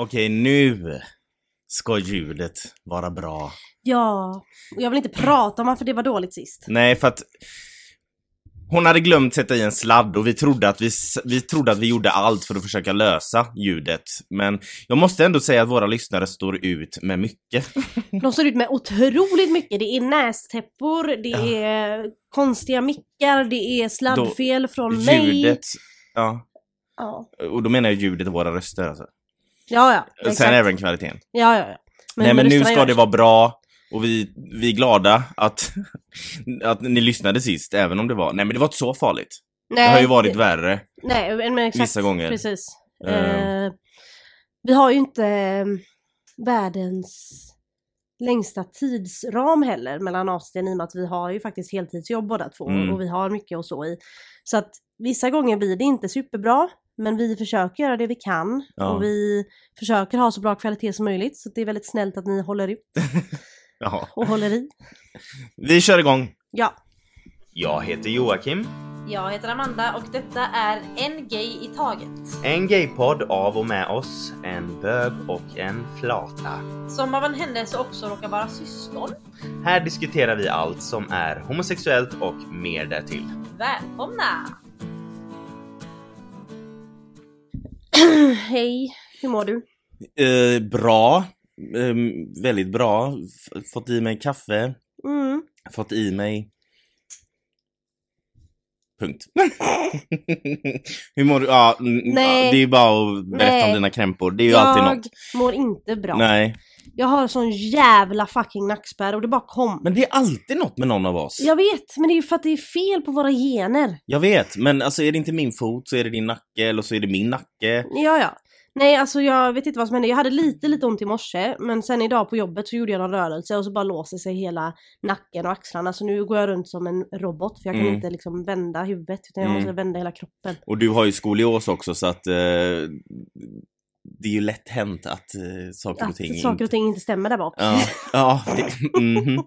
Okej, nu ska ljudet vara bra. Ja, och jag vill inte prata om varför det var dåligt sist. Nej, för att hon hade glömt sätta i en sladd och vi trodde, att vi, vi trodde att vi gjorde allt för att försöka lösa ljudet. Men jag måste ändå säga att våra lyssnare står ut med mycket. De står ut med otroligt mycket. Det är nästäppor, det Ja. är konstiga mickar, det är sladdfel från mig. Ljudet, ja. Ja, Och då menar jag ljudet och våra röster alltså. Ja. ja Sen exakt. även kvaliteten. Ja, ja, ja. Nej men nu ska det vara bra och vi, vi är glada att, att ni lyssnade sist, även om det var, nej men det var inte så farligt. Nej, det har ju varit det- värre. Nej, men men exakt. vissa gånger. Precis. Eh. Eh, vi har ju inte eh, världens längsta tidsram heller mellan avsnitten i och med att vi har ju faktiskt heltidsjobb båda två Mm. och vi har mycket att stå i. Så att vissa gånger blir det inte superbra men vi försöker göra det vi kan Ja. och vi försöker ha så bra kvalitet som möjligt så det är väldigt snällt att ni håller ut Jaha. och håller i. Vi kör igång. Ja. Jag heter Joakim. Jag heter Amanda och detta är En Gay i Taget. En gaypodd av och med oss, en bög och en flata. Som av en händelse också råkar vara syskon. Här diskuterar vi allt som är homosexuellt och mer därtill. Välkomna! Hej, hur mår du? Eh, bra. Ehm, väldigt bra. F- fått i mig kaffe. Mm. Fått i mig... Punkt. Hur mår du? Ja, ja, det är ju bara att berätta Nej. om dina krämpor. Det är ju alltid jag något. mår inte bra. Nej. Jag har sån jävla fucking nackspärr och det bara kom. Men det är alltid något med någon av oss. Jag vet, men det är ju för att det är fel på våra gener. Jag vet, men alltså är det inte min fot så är det din nacke eller så är det min nacke. Ja, ja. Nej, alltså jag vet inte vad som hände. Jag hade lite, lite ont i morse, men sen idag på jobbet så gjorde jag någon rörelse och så bara låser sig hela nacken och axlarna. Så nu går jag runt som en robot för jag kan Mm. inte liksom vända huvudet utan jag Mm. måste vända hela kroppen. Och du har ju skolios också så att eh, det är ju lätt hänt att eh, saker och Att ting saker och ting inte stämmer där bak. Ja, ja det, mhm.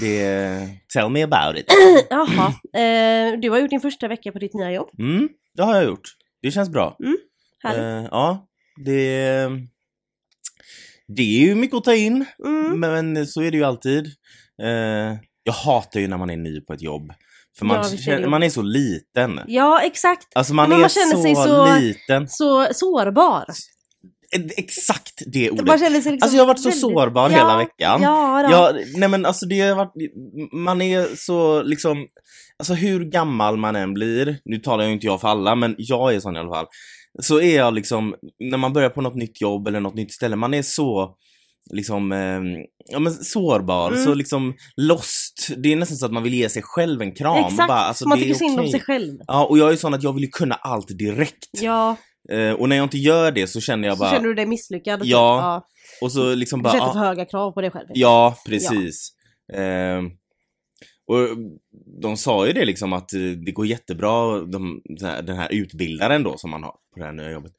det... Tell me about it. Jaha. Eh, du har gjort din första vecka på ditt nya jobb. Mm, det har jag gjort. Det känns bra. Härligt. Eh, ja, det... Det är ju mycket att ta in, Mm. men så är det ju alltid. Eh, jag hatar ju när man är ny på ett jobb. För man, Ja, känner, man är så liten. Ja, exakt. Alltså man Men är man känner så, sig så- liten. Så sårbar. Eh, Exakt det ordet. Man känner sig liksom Alltså jag har varit så väldigt- sårbar ja, hela veckan. Ja, då. Ja, nej men alltså det har varit, man är så liksom, alltså hur gammal man än blir, nu talar ju inte jag för alla, men jag är sån i alla fall. Så är jag liksom, när man börjar på något nytt jobb eller något nytt ställe, man är så liksom, eh, ja men sårbar, Mm. så liksom lost. Det är nästan så att man vill ge sig själv en kram. Exakt, bara, alltså, man tycker synd om okej. sig själv. Ja, och jag är sån att jag vill ju kunna allt direkt. Ja, Eh, och när jag inte gör det så känner jag så bara, känner du dig misslyckad. typ. Ja, och så liksom Du bara, sätter ah, för höga krav på dig själv. Ja, precis. Ehm, och de sa ju det liksom att eh, det går jättebra, de, så den här utbildaren då som man har på det här nya jobbet.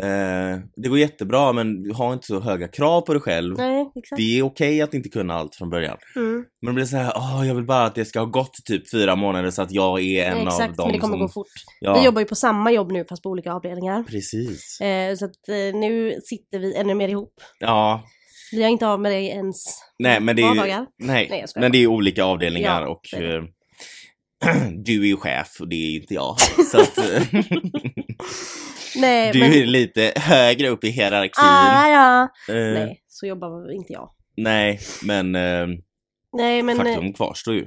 Eh, det går jättebra men du har inte så höga krav på dig själv. Nej, exakt. Det är okej att inte kunna allt från början. Mm. Men det blir så här, åh jag vill bara att det ska ha gått typ fyra månader så att jag är en exakt, av dem men det kommer som... gå fort. Ja, Vi jobbar ju på samma jobb nu fast på olika avdelningar. precis. Eh, så att eh, nu sitter vi ännu mer ihop. Ja, Vi har inte av med dig ens nej men det är vardagar. Nej, Nej, men det är olika avdelningar Ja, och det eh, du är ju chef och det är inte jag. Så att, eh, Nej, du men... är lite högre upp i hierarkin. Ah, ja. Eh, Nej, så jobbar inte jag. nej, men eh, Nej, men... eh, faktum kvarstår ju.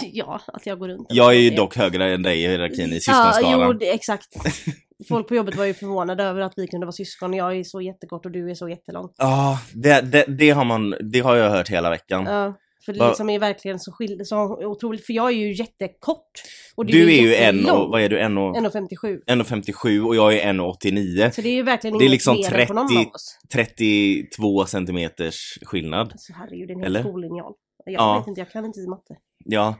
Ja, att jag går runt. Jag är ju dock högre än dig i hierarkin i Ja, syskonskalan. jo, det, exakt. Folk på jobbet var ju förvånade över att vi kunde vara syskon. Jag är så jättekort och du är så jättelång. Ja, det, det, det, har man, det har jag hört hela veckan. Ja, för det Va- liksom är verkligen så, skild, så otroligt. För jag är ju jättekort. Och Du är ju en och, vad är du, en och, 1,57. 1,57 och jag är 1,89. Så det är ju verkligen Det är liksom mer än på någon 30 av oss. 32 centimeters skillnad. Alltså herregud, en hel skollinjal. Jag Ja. vet inte, jag kan inte i matte. Ja,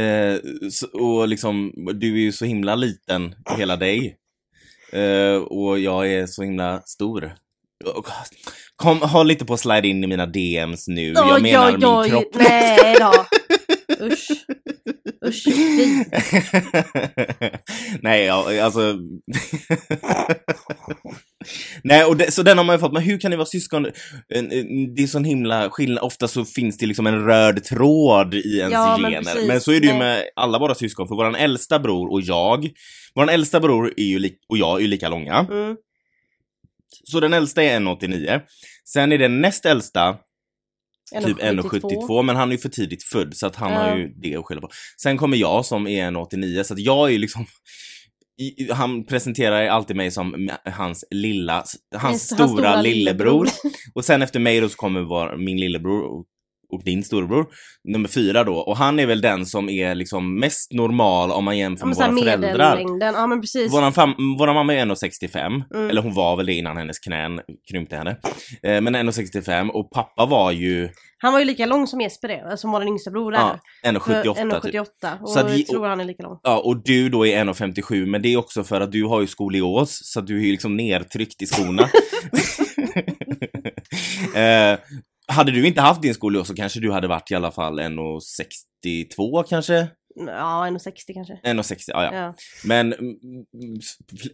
eh, så, och liksom, du är ju så himla liten, hela dig. Eh, och jag är så himla stor. Kom, håll inte på att slide in i mina DMs nu. jag Oj, menar oj, min oj, kropp. Nej då. Usch. Usch. Nej, ja, alltså... Nej, och det, så den har man ju fått, men hur kan ni vara syskon? Det är sån himla skillnad, ofta så finns det liksom en röd tråd i ens Ja, men gener. precis. Men så är det ju Nej. med alla våra syskon, för våran äldsta bror och jag, våran äldsta bror är ju och jag är ju lika långa. Mm. Så den äldsta är 1,89. Sen är den näst äldsta typ 1,72 men han är ju för tidigt född så att han Ja. har ju det att skylla på. Sen kommer jag som är 1,89 så att jag är ju liksom i, han presenterar alltid mig som hans lilla, hans, Hans stora, stora lillebror. lillebror. Och sen efter mig då så kommer vår, min lillebror och, och din storebror, nummer fyra då. Och han är väl den som är liksom mest normal om man jämför med våra föräldrar. Ja men precis. Våran, fam- våran mamma är 1,65, Mm. eller hon var väl det innan hennes knän krympte henne. Eh, men 1,65 och pappa var ju Han var ju lika lång som Jesper är, som vår yngsta bror är. ja, För 1,78 typ. 1,78 och Så jag tror han är lika lång. Ja, och du då är 1,57 men det är också för att du har ju skolios så att du är ju liksom nertryckt i skorna. eh, hade du inte haft din skolios så kanske du hade varit i alla fall 1,62 kanske? Ja, 1,60 kanske. 1,60, ja, ja. Ja. Men mm,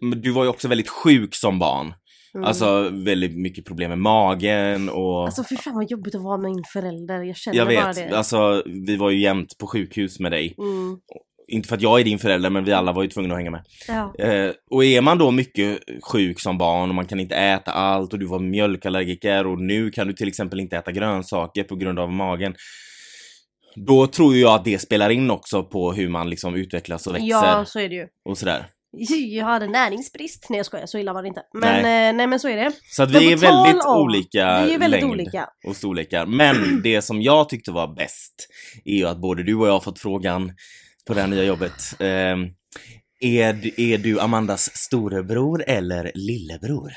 mm, du var ju också väldigt sjuk som barn. Mm. Alltså väldigt mycket problem med magen och... Alltså fy fan vad jobbigt att vara med en förälder. Jag känner jag bara vet, det. alltså vi var ju jämt på sjukhus med dig. Mm. Inte för att jag är din förälder men vi alla var ju tvungna att hänga med. Ja. Eh, och är man då mycket sjuk som barn och man kan inte äta allt och du var mjölkallergiker och nu kan du till exempel inte äta grönsaker på grund av magen. Då tror jag att det spelar in också på hur man liksom utvecklas och växer ja, så är det ju. och sådär. Jag hade näringsbrist. Nej jag skojar, så illa var det inte. Men Nej. nej, nej men så är det. Så att vi är väldigt om- olika Vi är väldigt längd olika. och storlekar. Men det som jag tyckte var bäst är ju att både du och jag har fått frågan på det här nya jobbet. ehm, är, du- är du Amandas storebror eller lillebror?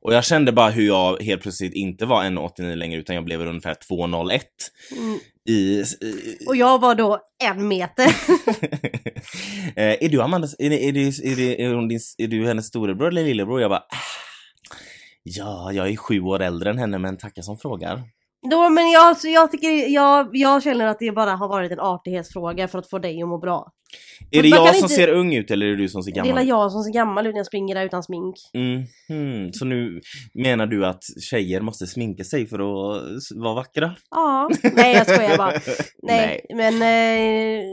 Och jag kände bara hur jag helt plötsligt inte var 1,89 längre utan jag blev ungefär 2,01 Mm. i... i Och jag var då en meter. Eh, är du Amandas, är, är, det, är, det, är, hon din, är du hennes storebror eller lillebror? Jag bara, ah, ja, jag är sju år äldre än henne men tackar som frågar. Då, men jag, alltså, jag, tycker, jag, jag känner att det bara har varit en artighetsfråga för att få dig att må bra. Är det jag som inte- ser ung ut eller är det du som ser Det är gammal ut? jag som ser gammal ut när jag springer där utan smink. Mm, hmm. Så nu menar du att tjejer måste sminka sig för att vara vackra? Ja, nej jag skojar bara. Nej, Nej. men eh,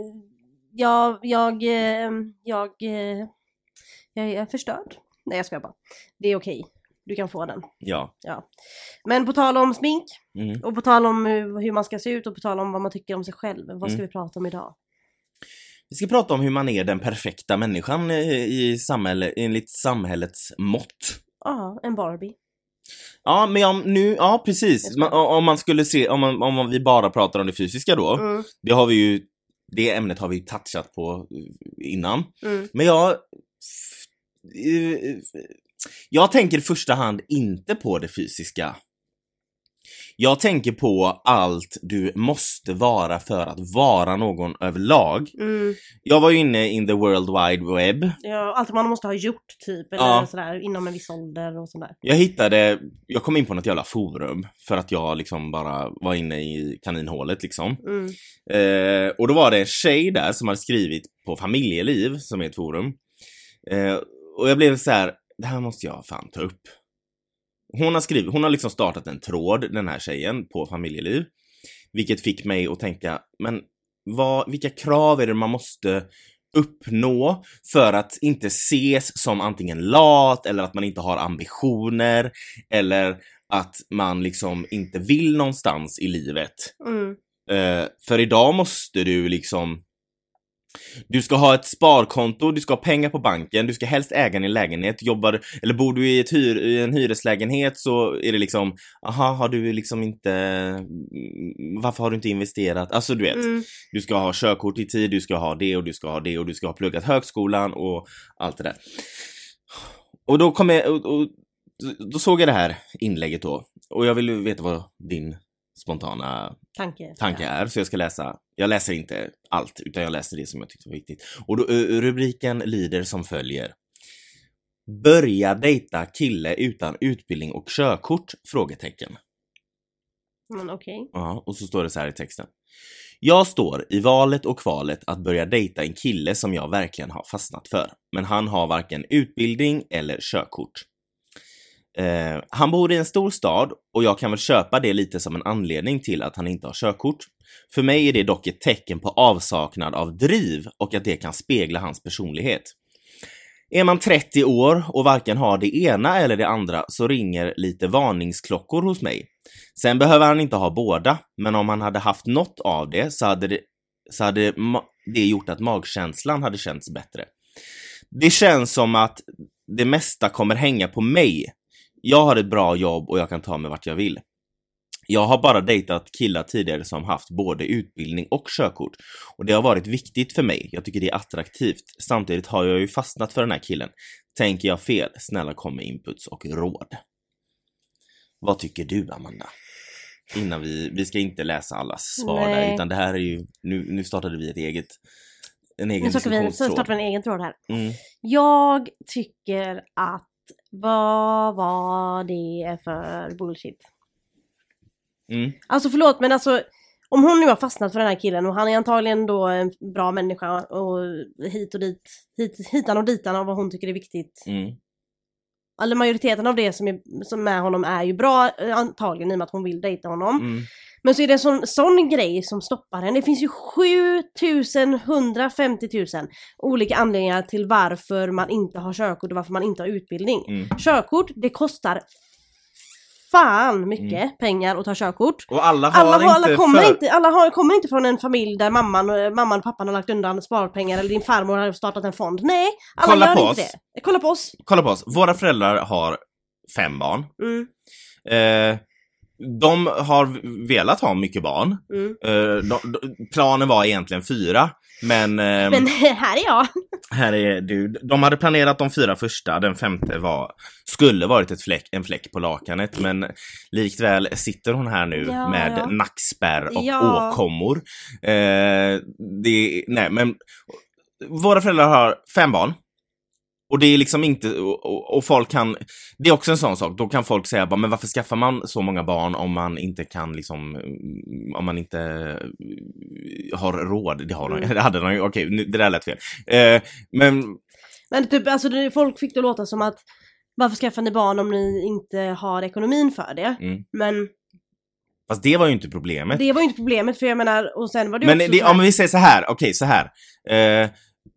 jag, jag, eh, jag, eh, jag är förstörd. Nej jag skojar bara. Det är okej. Du kan få den. Ja. Men på tal om smink Mm. och på tal om hur, hur man ska se ut och på tal om vad man tycker om sig själv. Vad ska Mm. vi prata om idag? Vi ska prata om hur man är den perfekta människan i, i samhälle, enligt samhällets mått. Ja, en Barbie. Ja, men ja, nu, ja precis. Man, om man skulle se, om, man, om vi bara pratar om det fysiska då. Mm, Det har vi ju, det ämnet har vi touchat på eh, innan. mm. Men jag... eh, Jag tänker i första hand inte på det fysiska. Jag tänker på allt du måste vara för att vara någon överlag. Mm. Jag var ju inne in the world wide web. Ja, allt man måste ha gjort typ, eller Ja. sådär, inom en viss ålder och sådär. Jag hittade, jag kom in på något jävla forum för att jag liksom bara var inne i kaninhålet liksom. Mm. Eh, och då var det en tjej där som hade skrivit på Familjeliv, som är ett forum. Eh, och jag blev så här, det här måste jag fan ta upp. Hon har skrivit, hon har liksom startat en tråd, den här tjejen, på Familjeliv. Vilket fick mig att tänka, men vad, vilka krav är det man måste uppnå för att inte ses som antingen lat eller att man inte har ambitioner eller att man liksom inte vill någonstans i livet. Mm. Eh, för idag måste du liksom du ska ha ett sparkonto, du ska ha pengar på banken, du ska helst äga din lägenhet. Jobbar, eller bor du i, ett hyr, i en hyreslägenhet så är det liksom, aha, har du liksom inte, mm, varför har du inte investerat? Alltså du vet, Mm. du ska ha körkort i tid, du ska ha det och du ska ha det och du ska ha pluggat högskolan och allt det där. Och då kom jag, och, och, då såg jag det här inlägget då och jag vill veta vad din spontana Tanke. tanke är, så jag ska läsa. Jag läser inte allt, utan jag läser det som jag tyckte var viktigt. Och då, ö, rubriken lyder som följer. Börja dejta kille utan utbildning och körkort? Frågetecken. Men okej. Ja, och så står det så här i texten. Jag står i valet och kvalet att börja dejta en kille som jag verkligen har fastnat för. Men han har varken utbildning eller körkort. Eh, han bor i en stor stad och jag kan väl köpa det lite som en anledning till att han inte har körkort. För mig är det dock ett tecken på avsaknad av driv och att det kan spegla hans personlighet. Är man 30 år och varken har det ena eller det andra så ringer lite varningsklockor hos mig. Sen behöver han inte ha båda, men om han hade haft något av det så hade det, så hade det gjort att magkänslan hade känts bättre. Det känns som att det mesta kommer hänga på mig. Jag har ett bra jobb och jag kan ta mig vart jag vill. Jag har bara dejtat killar tidigare som haft både utbildning och körkort. Och det har varit viktigt för mig. Jag tycker det är attraktivt. Samtidigt har jag ju fastnat för den här killen. Tänker jag fel? Snälla kom med inputs och råd. Vad tycker du, Amanda? Innan vi, vi ska inte läsa allas svar där, Nej. utan det här är ju, nu, nu startade vi ett eget, en egen Nu startar vi, startar vi en egen tråd här. Mm. Jag tycker att vad var det för bullshit? Mm. Alltså förlåt men alltså om hon nu har fastnat för den här killen och han är antagligen då en bra människa och hit och dit, hit, hitan och ditan av vad hon tycker är viktigt. Mm. Eller majoriteten av det som är som med honom är ju bra eh, antagligen i och med att hon vill dejta honom. Mm. Men så är det en sån, sån grej som stoppar henne. Det finns ju 7150 000 olika anledningar till varför man inte har körkort och varför man inte har utbildning. Mm. Körkort, det kostar fan mycket pengar att ta körkort. Och alla har Alla, har, inte alla, kommer, för... inte, alla har, kommer inte från en familj där mamman, mamman och pappan har lagt undan sparpengar eller din farmor har startat en fond. Nej, alla Kolla gör på inte oss. det. Kolla på oss. Kolla på oss. Våra föräldrar har fem barn. Mm, Eh, de har velat ha mycket barn. mm. Eh, de, de, planen var egentligen fyra, men, eh, Men här är jag. här är du. De hade planerat de fyra första, den femte var, skulle varit ett fläck, en fläck på lakanet, men likväl sitter hon här nu Ja, med ja. nackspärr och Ja. åkommor. Eh, det, nej, men våra föräldrar har fem barn. Och det är liksom inte, och, och, folk kan, det är också en sån sak, då kan folk säga bara, men varför skaffar man så många barn om man inte kan liksom, mm, om man inte eh, har råd? Det har de, Mm. det hade de ju, okej, nu- det där lät fel. Eh, men, Men typ, alltså folk fick det låta som att varför skaffar ni barn om ni inte har ekonomin för det? mm, Men fast det var ju inte problemet. det var ju inte problemet för jag menar, och sen var det Men också det, här- om vi säger så här, okej så här. Eh,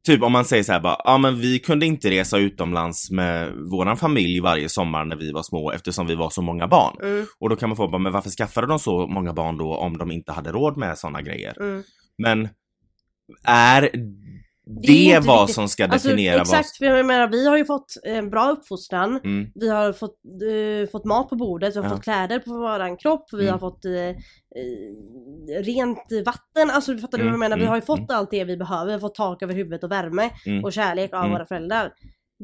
typ om man säger så här bara, ja men vi kunde inte resa utomlands med våran familj varje sommar när vi var små eftersom vi var så många barn. Mm, Och då kan man få bara, men varför skaffade de så många barn då om de inte hade råd med sådana grejer? mm. Men är det, är vad som ska Alltså definiera exakt, för jag menar vi har ju fått en bra uppfostran. vad... Mm, Vi har fått, eh, fått mat på bordet, vi har Ja. fått kläder på våran kropp, vi Mm. har fått eh, eh, rent vatten, alltså fattar du vad jag Mm, menar? Vi mm, har ju fått mm. allt det vi behöver, vi har fått tak över huvudet och värme mm. och kärlek av Mm. våra föräldrar.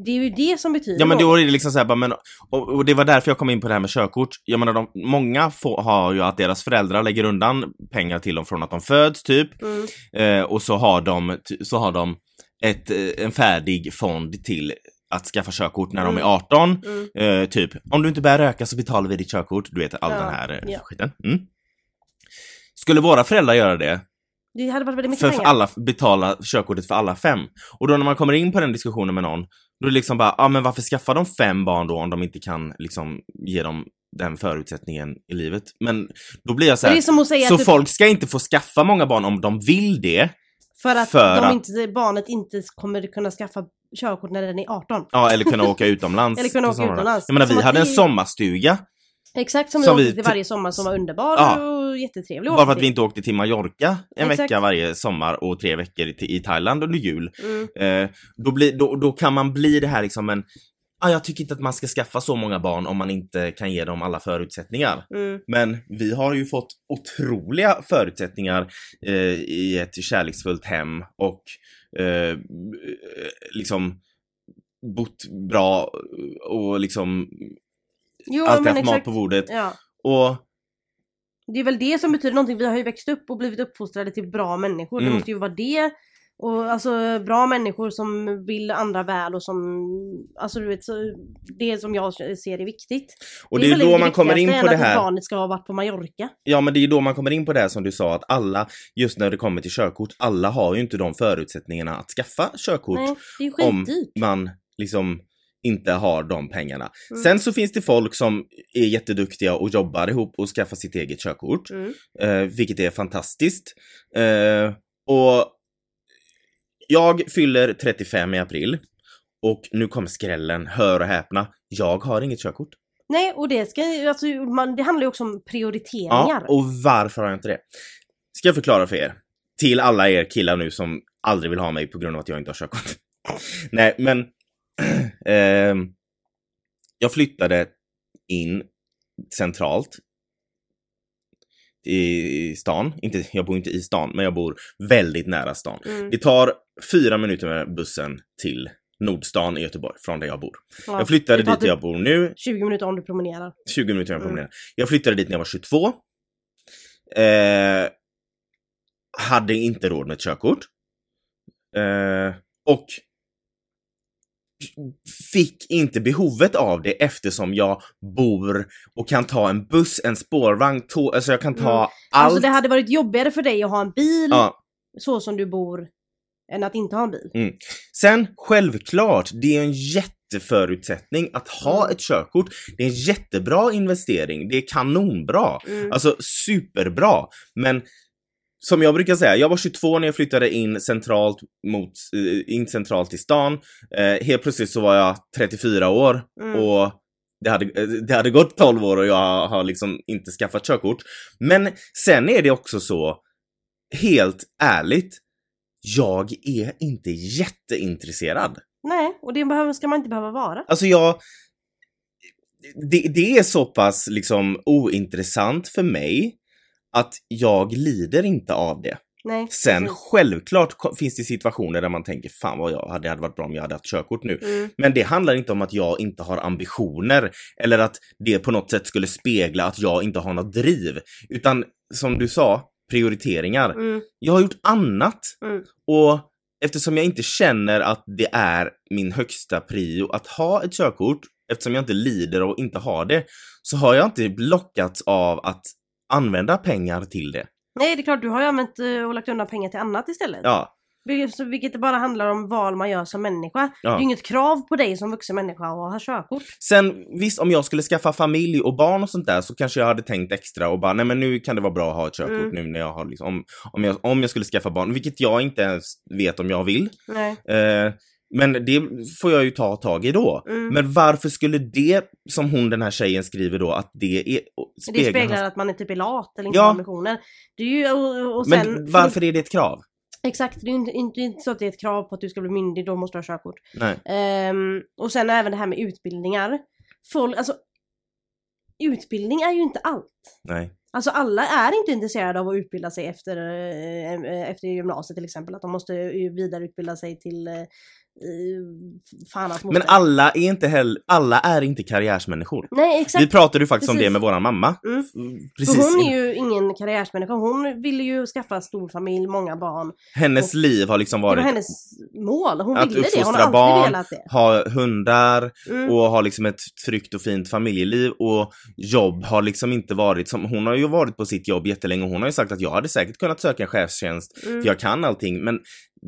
Det är ju det som betyder Ja men då är det liksom så här, bara, men, och, och det var därför jag kom in på det här med körkort. Jag menar, de, många får, har ju att deras föräldrar lägger undan pengar till dem från att de föds typ. Mm. Eh, och så har de, så har de ett, eh, en färdig fond till att skaffa körkort när de är Mm. 18. Mm. Eh, typ, om du inte börjar röka så betalar vi ditt körkort. Du vet, all Ja, den här eh, ja. skiten. Mm. Skulle våra föräldrar göra det, Det hade varit väldigt mycket för, pengar. alla, betala körkortet för alla fem. Och då när man kommer in på den diskussionen med någon, då är det liksom bara, ja ah, men varför skaffar de fem barn då om de inte kan liksom ge dem den förutsättningen i livet? Men då blir jag så här, det är som att säga så att typ, folk ska inte få skaffa många barn om de vill det, för att, för de att- inte, barnet inte kommer kunna skaffa körkort när den är 18. ja eller kunna åka utomlands. Eller kunna åka utomlands. Jag menar vi Som att hade en det- sommarstuga, Exakt som, Som vi åkte till varje sommar som var underbar Ja. och jättetrevlig. bara för att vi inte åkte till Mallorca en Exakt. vecka varje sommar och tre veckor i, i Thailand under jul. Mm. Eh, då, blir, då, då kan man bli det här liksom en, ah, jag tycker inte att man ska skaffa så många barn om man inte kan ge dem alla förutsättningar. Mm. Men vi har ju fått otroliga förutsättningar eh, i ett kärleksfullt hem och eh, liksom bott bra och liksom Jo, alltid haft mat exakt. på bordet. Ja. Och Det är väl det som betyder någonting. Vi har ju växt upp och blivit uppfostrade till bra människor. Det Mm. måste ju vara det. Och alltså bra människor som vill andra väl och som, alltså du vet, det som jag ser är viktigt. Och det är, väl då man kommer in på det här. barnet ska ha varit på Mallorca. Ja men det är då man kommer in på det här som du sa att alla, just när det kommer till körkort, alla har ju inte de förutsättningarna att skaffa körkort Nej, det är ju om skitdyrt. man liksom inte har de pengarna. Mm. Sen så finns det folk som är jätteduktiga och jobbar ihop och skaffar sitt eget körkort. Mm. Eh, vilket är fantastiskt. Eh, och jag fyller 35 i april. Och nu kommer skrällen, hör och häpna. Jag har inget körkort. Nej, och det, ska, alltså, man, det handlar ju också om prioriteringar. Ja, och varför har jag inte det? Ska jag förklara för er. Till alla er killar nu som aldrig vill ha mig på grund av att jag inte har körkort. Nej, men ehm, jag flyttade in centralt i stan. Inte, jag bor inte i stan, men jag bor väldigt nära stan. Mm. Det tar fyra minuter med bussen till Nordstan i Göteborg, från där jag bor. Ja, Jag flyttade dit typ jag bor nu, 20 minuter om du promenerar. 20 minuter jag Mm. promenerar. Jag flyttade dit när jag var 22. Eh, hade inte råd med ett körkort. Eh, och fick inte behovet av det eftersom jag bor och kan ta en buss, en spårvagn, tåg, alltså jag kan ta Mm. allt. Alltså det hade varit jobbigare för dig att ha en bil ja. så som du bor än att inte ha en bil. Sen självklart, det är en jätteförutsättning att ha Mm. ett körkort. Det är en jättebra investering. Det är kanonbra. Mm. Alltså superbra. Men som jag brukar säga, jag var 22 när jag flyttade in centralt mot, eh, in centralt i stan. Eh, helt plötsligt så var jag 34 år Mm. och det hade, eh, det hade gått 12 år och jag har liksom inte skaffat körkort. Men sen är det också så, helt ärligt, jag är inte jätteintresserad. Nej, och det behöver, ska man inte behöva vara. Alltså jag... Det, det är så pass liksom ointressant för mig att jag lider inte av det. Nej. Sen precis. självklart finns det situationer där man tänker fan vad jag hade, det hade varit bra om jag hade haft körkort nu. Mm. Men det handlar inte om att jag inte har ambitioner eller att det på något sätt skulle spegla att jag inte har något driv. Utan som du sa, prioriteringar. Mm. Jag har gjort annat. Mm. Och eftersom jag inte känner att det är min högsta prio att ha ett körkort, eftersom jag inte lider och inte har det, så har jag inte lockats av att använda pengar till det. Nej, det är klart, du har ju använt eh, och lagt undan pengar till annat istället. Ja, Vilket, det bara handlar om val man gör som människa. Det ja. är ju inget krav på dig som vuxen människa att ha körkort. Sen visst, om jag skulle skaffa familj och barn och sånt där så kanske jag hade tänkt extra och bara, nej men nu kan det vara bra att ha ett körkort Mm. nu när jag har liksom, om, om, jag, om jag skulle skaffa barn, vilket jag inte ens vet om jag vill. Nej. Eh, men det får jag ju ta tag i då. Mm. Men varför skulle det, som hon den här tjejen skriver då, att det är, det speglar att man är typ lat eller inte Ja. ambitioner. Det är ju, och, och sen, Men varför är det ett krav? Exakt, det är inte, inte, inte så att det är ett krav på att du ska bli myndig, då måste du ha körkort. Nej. Ehm, och sen även det här med utbildningar. Folk, alltså, utbildning är ju inte allt. Nej. Alltså alla är inte intresserade av att utbilda sig efter, eh, efter gymnasiet till exempel. Att de måste vidareutbilda sig till Men alla är inte heller, alla är inte karriärsmänniskor. Nej exakt. Vi pratade ju faktiskt om Precis. det med våran mamma. Mm. Precis. För hon är ju ingen karriärsmänniska. Hon ville ju skaffa stor familj, många barn. Hennes liv har liksom Det var varit hennes mål. Hon ville det. Hon har alltid barn, velat det. ha hundar Mm. och ha liksom ett tryggt och fint familjeliv och jobb har liksom inte varit som, hon har ju varit på sitt jobb jättelänge och hon har ju sagt att jag hade säkert kunnat söka en chefstjänst Mm. för jag kan allting men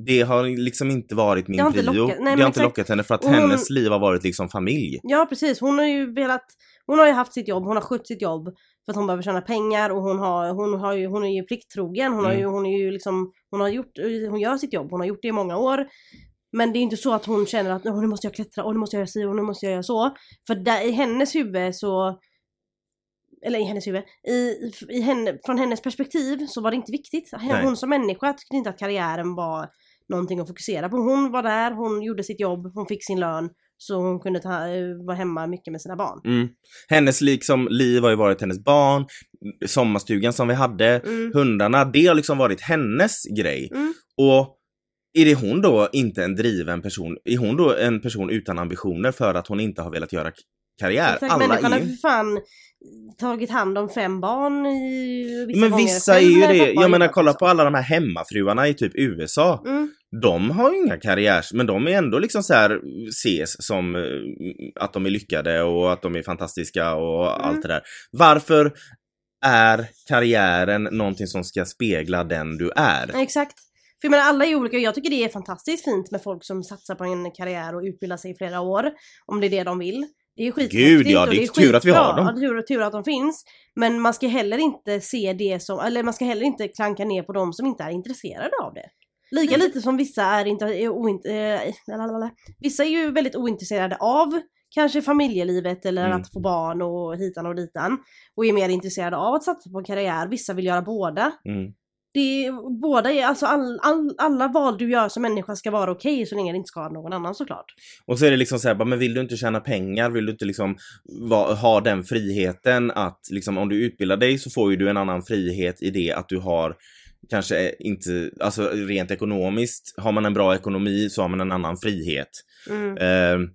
det har liksom inte varit min Det har inte prio. lockat- nej, har inte lockat henne för att hon- hennes liv har varit liksom familj. Ja precis, hon har ju velat Hon har ju haft sitt jobb, hon har skött sitt jobb för att hon behöver tjäna pengar och hon har, hon har ju, hon är ju plikttrogen, hon har Mm. ju, hon är ju liksom, hon har gjort, hon gör sitt jobb, hon har gjort det i många år. Men det är inte så att hon känner att "Åh, nu måste jag klättra, och nu måste jag göra si och nu måste jag göra så. För där, i hennes huvud så eller i hennes huvud, i, i henne, från hennes perspektiv så var det inte viktigt. Nej. Hon som människa tyckte inte att karriären var någonting att fokusera på. Hon var där, hon gjorde sitt jobb, hon fick sin lön. Så hon kunde ta, eh, vara hemma mycket med sina barn. Mm. Hennes liksom liv har ju varit hennes barn, sommarstugan som vi hade, Mm. hundarna, det har liksom varit hennes grej. Mm. Och är det hon då inte en driven person? Är hon då en person utan ambitioner för att hon inte har velat göra karriär? Exakt, Alla människan är har ju... för fan tagit hand om fem barn i vissa Men vissa är ju det. Jag menar kolla på alla de här hemmafruarna i typ USA. Mm. De har ju inga karriärs, men de är ändå liksom så här ses som eh, att de är lyckade och att de är fantastiska och Mm. allt det där. Varför är karriären någonting som ska spegla den du är? Exakt. För jag menar alla är olika, jag tycker det är fantastiskt fint med folk som satsar på en karriär och utbildar sig i flera år. Om det är det de vill. Det är skithäftigt Gud, ja, och det är tur att vi har dem. Ja, det är tur, att de finns. Men man ska heller inte se det som, eller man ska heller inte klanka ner på dem som inte är intresserade av det. Lika Mm. lite som vissa är, inte, är oint, eh, lalalala. Vissa är ju väldigt ointresserade av kanske familjelivet eller Mm. att få barn och hitan och ditan. Och är mer intresserade av att satsa på en karriär. Vissa vill göra båda. Mm. Det är, båda är, alltså all, all, alla val du gör som människa ska vara okej så länge det inte skadar någon annan såklart. Och så är det liksom så här, men vill du inte tjäna pengar, vill du inte liksom va, ha den friheten att liksom om du utbildar dig så får ju du en annan frihet i det att du har kanske inte, alltså rent ekonomiskt, har man en bra ekonomi så har man en annan frihet. Mm. Eh,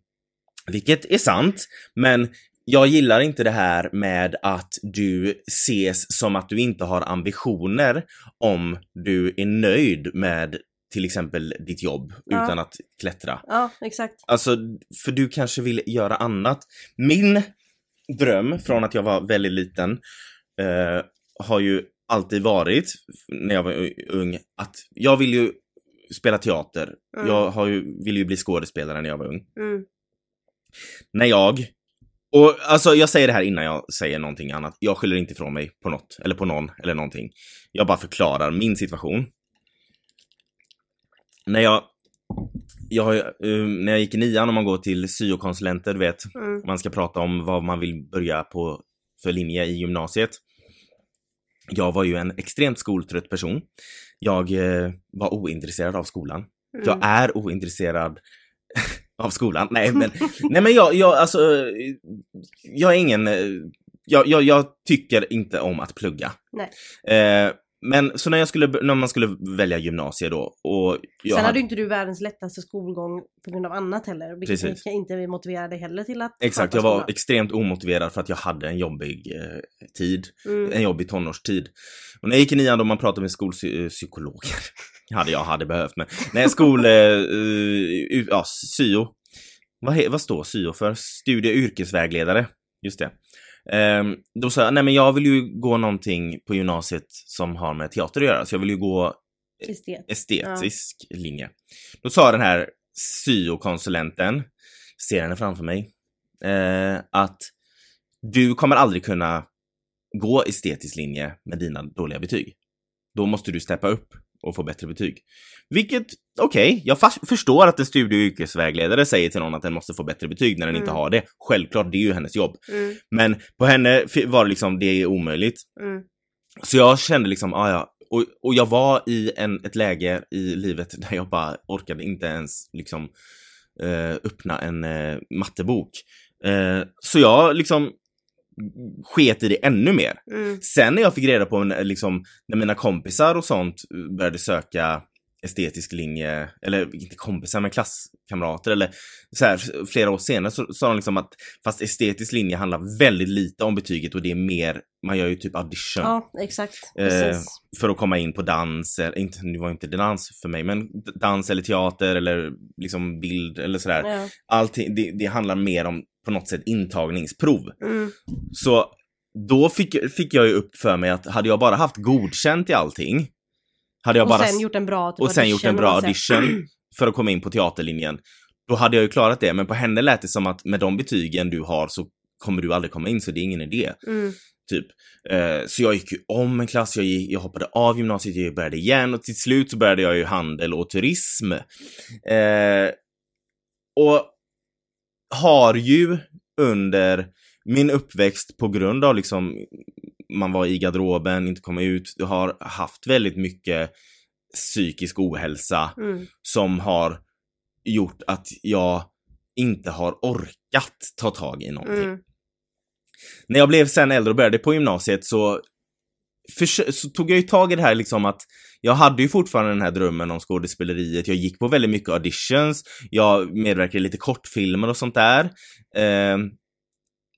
vilket är sant, men jag gillar inte det här med att du ses som att du inte har ambitioner om du är nöjd med till exempel ditt jobb Ja. utan att klättra. Ja, exakt. Alltså, för du kanske vill göra annat. Min dröm från att jag var väldigt liten eh, har ju alltid varit, när jag var ung, att jag vill ju spela teater. Mm. Jag har ju, ville ju bli skådespelare när jag var ung. Mm. När jag, och alltså jag säger det här innan jag säger någonting annat. Jag skyller inte ifrån mig på något, eller på någon, eller någonting. Jag bara förklarar min situation. När jag, jag eh, när jag gick i nian och man går till syokonsulenter, du vet, Mm. man ska prata om vad man vill börja på för linje i gymnasiet. Jag var ju en extremt skoltrött person. Jag eh, var ointresserad av skolan. Mm. Jag är ointresserad av skolan. Nej men, nej, men jag, jag, alltså, jag är ingen, jag, jag, jag tycker inte om att plugga. Nej. Eh, men så när jag skulle, när man skulle välja gymnasie då och Sen hade- ju inte du världens lättaste skolgång på grund av annat heller. Vilket Precis. inte motivera dig heller till att Exakt, jag var extremt omotiverad för att jag hade en jobbig eh, tid. Mm. En jobbig tonårstid. Och när jag gick i nian då man pratade med skolpsykologer. Hade jag hade behövt men. Nej, skol... Eh, ja, syo. Vad, vad står syo för? Studie och yrkesvägledare. Just det. Ehm, då sa jag, nej men jag vill ju gå någonting på gymnasiet som har med teater att göra. Så jag vill ju gå Estet. estetisk linje. Då sa den här syokonsulenten, ser henne framför mig, eh, att du kommer aldrig kunna gå estetisk linje med dina dåliga betyg. Då måste du steppa upp och få bättre betyg. Vilket, okej, jag fas- förstår att en studie och yrkesvägledare säger till någon att den måste få bättre betyg när den inte Mm. har det. Självklart, det är ju hennes jobb. Mm. Men på henne var det liksom, det är omöjligt. Mm. Så jag kände liksom, ah, ja. Och, och jag var i en, ett läge i livet där jag bara orkade inte ens liksom eh, öppna en eh, mattebok. Eh, så jag liksom sket i det ännu mer. Mm. Sen när jag fick reda på, liksom, när mina kompisar och sånt började söka estetisk linje, eller inte kompisar men klasskamrater eller så här, flera år senare så sa de liksom att fast estetisk linje handlar väldigt lite om betyget och det är mer, man gör ju typ audition Ja, exakt. Eh, för att komma in på dans, eller, inte, det var inte dans för mig, men dans eller teater eller liksom bild eller sådär. Ja. Allting, det, det handlar mer om på något sätt intagningsprov. Mm. Så då fick, fick jag ju upp för mig att hade jag bara haft godkänt i allting, hade jag Och bara sen gjort en bra typ, och sen gjort en bra audition för att komma in på teaterlinjen, då hade jag ju klarat det. Men på henne lät det som att med de betygen du har så kommer du aldrig komma in, så det är ingen idé. Mm. Typ. Eh, så jag gick ju om en klass, jag, gick, jag hoppade av gymnasiet, jag började igen och till slut så började jag ju handel och turism. Eh, och har ju under min uppväxt på grund av liksom man var i garderoben, inte komma ut, jag har haft väldigt mycket psykisk ohälsa Mm. som har gjort att jag inte har orkat ta tag i någonting. Mm. När jag blev sen äldre och började på gymnasiet så, försö- så tog jag ju tag i det här liksom att jag hade ju fortfarande den här drömmen om skådespeleriet. Jag gick på väldigt mycket auditions. Jag medverkade i lite kortfilmer och sånt där. Eh,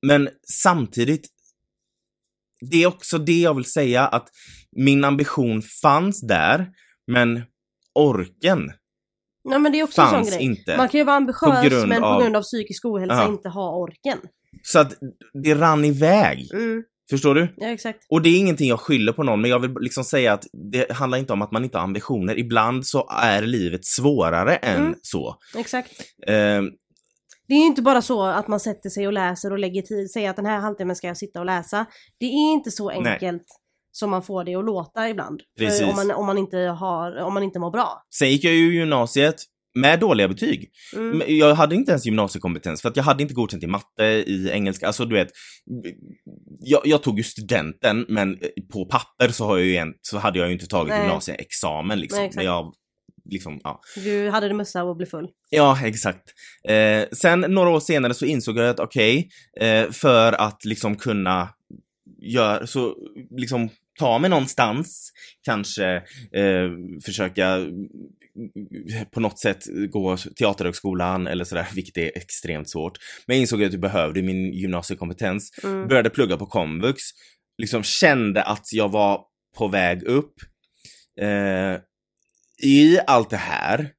men samtidigt, det är också det jag vill säga att min ambition fanns där, men orken Nej men det är också en sån fanns grej. inte. Man kan ju vara ambitiös På men på grund av psykisk ohälsa Ja. inte ha orken. Så att det rann iväg. Mm. Förstår du? Ja, exakt. Och det är ingenting jag skyller på någon, men jag vill liksom säga att det handlar inte om att man inte har ambitioner. Ibland så är livet svårare än Mm. så. Exakt. Eh, Det är ju inte bara så att man sätter sig och läser och lägger tid, säger att den här halvtimmen ska jag sitta och läsa. Det är inte så Nej. enkelt som man får det att låta ibland. Om man, om, man inte har, om man inte mår bra. sen gick jag ju gymnasiet med dåliga betyg. Mm. Jag hade inte ens gymnasiekompetens för att jag hade inte godkänt i matte, i engelska, alltså du vet. Jag, jag tog ju studenten men på papper så, har jag ju en, så hade jag ju inte tagit Nej. gymnasieexamen liksom. Nej, men jag, liksom, ja. Du hade det mössa och blev full. Ja, exakt. Eh, sen några år senare så insåg jag att okej, eh, för att liksom kunna göra, så liksom ta mig någonstans, kanske eh, försöka på något sätt gå teaterhögskolan eller sådär, vilket är extremt svårt. Men jag insåg att jag behövde min gymnasiekompetens, Mm. började plugga på komvux, liksom kände att jag var på väg upp. Eh, I allt det här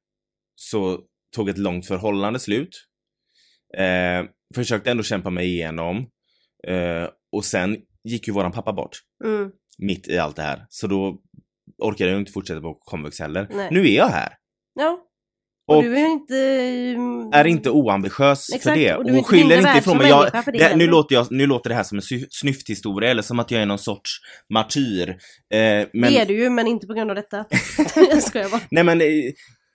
så tog ett långt förhållande slut. Eh, försökte ändå kämpa mig igenom. Eh, och sen gick ju våran pappa bort Mm. mitt i allt det här. Så då orkade jag inte fortsätta på komvux heller. Nej. Nu är jag här. Ja. Och, Och du är inte... är inte oambitiös Exakt, för det. och inte skyller inte ifrån mig. Jag, det nu, låter jag, nu låter det här som en snyfthistoria eller som att jag är någon sorts martyr. Eh, men, Det är du ju, men inte på grund av detta. jag skojar bara. Nej men, eh,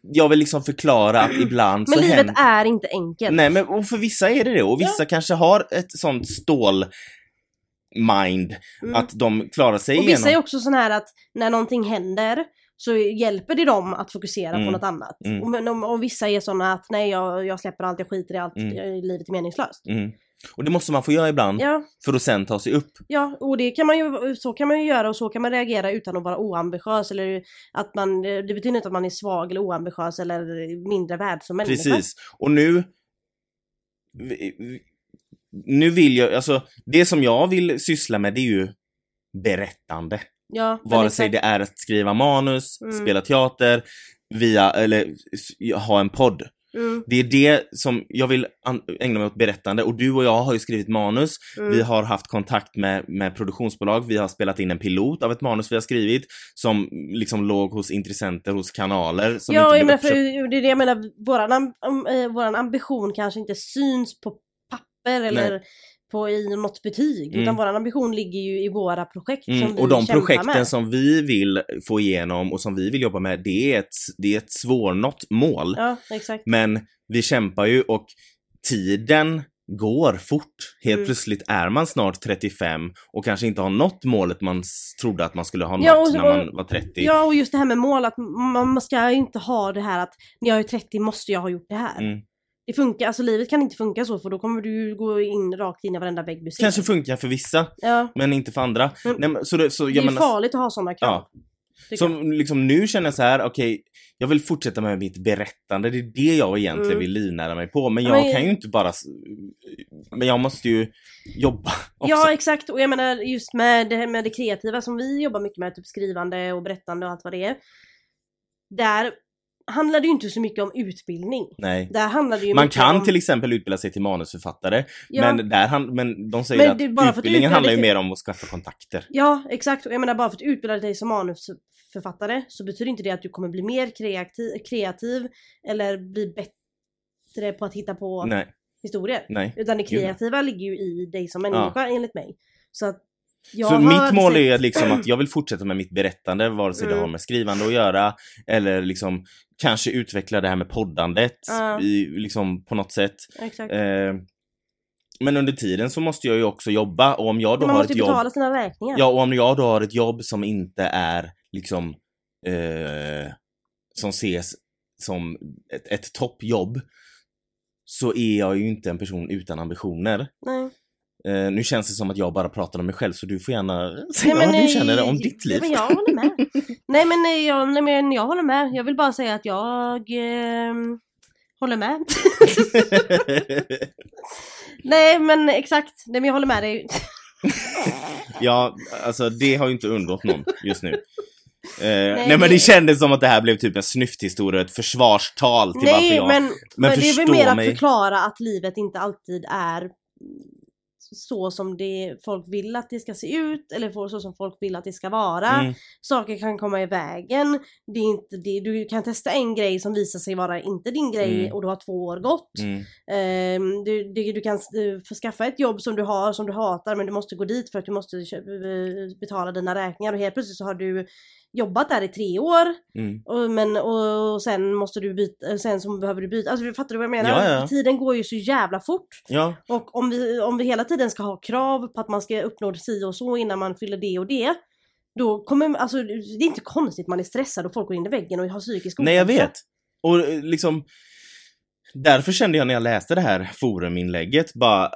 jag vill liksom förklara att ibland Men så livet händer... är inte enkelt. Nej men och för vissa är det det och vissa kanske har ett sånt stål mind Mm. att de klarar sig Och vissa är igenom. också sån här att när någonting händer så hjälper det dem att fokusera Mm. på något annat. Mm. Och, men, och vissa är såna att nej jag, jag släpper allt, jag skiter i allt, Mm. livet är meningslöst. Mm. Och det måste man få göra ibland Ja, för att sen ta sig upp. ja, och det kan man ju, så kan man ju göra och så kan man reagera utan att vara oambitiös eller att man, det betyder inte att man är svag eller oambitiös eller mindre värd som människa. Precis. Och nu... Nu vill jag, alltså det som jag vill syssla med det är ju berättande. Ja, Vare sig det är att skriva manus, Mm. spela teater, via, eller ha en podd. Mm, Det är det som jag vill ägna mig åt berättande och du och jag har ju skrivit manus. mm. Vi har haft kontakt med, med produktionsbolag. Vi har spelat in en pilot av ett manus vi har skrivit som liksom låg hos intressenter, hos kanaler. Som ja, inte jag menar, för det är det jag menar, våran, am, eh, våran ambition kanske inte syns på papper eller på i något betyg, Mm. utan våran ambition ligger ju i våra projekt som Mm, vi och de kämpar projekten med. som vi vill få igenom och som vi vill jobba med, det är ett, det är ett svårnått mål. Ja, exakt. Men vi kämpar ju och tiden går fort. Helt Mm. plötsligt är man snart 35 och kanske inte har nått målet man trodde att man skulle ha nått Ja, och- när man var 30. Ja, och just det här med mål, att man ska inte ha det här att när jag är 30 måste jag ha gjort det här. Mm. Det funkar, alltså livet kan inte funka så för då kommer du gå in rakt in i varenda vägg du ser. Kanske funkar för vissa, Ja, men inte för andra. Men Nej, men, så det, så, det är menar, farligt att ha sådana krav. Ja. Som liksom nu känner jag så här, okej, jag vill fortsätta med mitt berättande, det är det jag egentligen Mm. vill livnära mig på. Men Ja, jag men- kan ju inte bara, men jag måste ju jobba också. Ja exakt och jag menar just med det, med det kreativa som vi jobbar mycket med, typ skrivande och berättande och allt vad det är. Där handlar det ju inte så mycket om utbildning. Nej. Där handlar det ju Man kan om... till exempel utbilda sig till manusförfattare, ja, men, där han, men de säger Men att utbildningen utbilda handlar ju mer om att skaffa kontakter. ja exakt och jag menar bara för att utbilda dig som manusförfattare så betyder inte det att du kommer bli mer kreativ, kreativ eller bli bättre på att hitta på Nej, historier. nej. Utan det Gud, kreativa ligger ju i dig som människa enligt mig. Så att jag så mitt mål sett- är liksom att jag vill fortsätta med mitt berättande, vare sig det Mm. har med skrivande att göra, eller liksom kanske utveckla det här med poddandet Ja. i, liksom på något sätt. Eh, men under tiden så måste jag ju också jobba och om jag då Man har måste ett jobb betala sina räkningar. Ja, och om jag då har ett jobb som inte är liksom eh, som ses som ett, ett toppjobb så är jag ju inte en person utan ambitioner. Nej. Eh, nu känns det som att jag bara pratar om mig själv så du får gärna säga Nej, vad du känner om ditt liv. Ja, men jag håller med. nej, men, eh, jag, nej men jag håller med. Jag vill bara säga att jag eh, håller med. nej men exakt. Nej men jag håller med dig. ja, alltså det har ju inte undgått någon just nu. Eh, nej, det- men det kändes som att det här blev typ en snyfthistoria, ett försvarstal till varför nej jag... men, men men det är väl mer att mig. förklara att livet inte alltid är så som det folk vill att det ska se ut eller så som folk vill att det ska vara. Mm. Saker kan komma i vägen. Det är inte det. Du kan testa en grej som visar sig vara inte din grej Mm. och du har två år gått. Mm. Ehm, du, du, du kan eh, skaffa ett jobb som du har, som du hatar men du måste gå dit för att du måste eh, betala dina räkningar och helt plötsligt så har du jobbat där i tre år Mm. och, men, och, och sen måste du byta, eh, sen så behöver du byta, alltså fattar du vad jag menar? Ja, ja. Tiden går ju så jävla fort Ja, och om vi, om vi hela tiden ska ha krav på att man ska uppnå si och så innan man fyller det och det då kommer, alltså det är inte konstigt man är stressad och folk går in i väggen och har psykisk nej jag ohälsa. vet. Och eh, liksom, därför kände jag när jag läste det här foruminlägget, bara,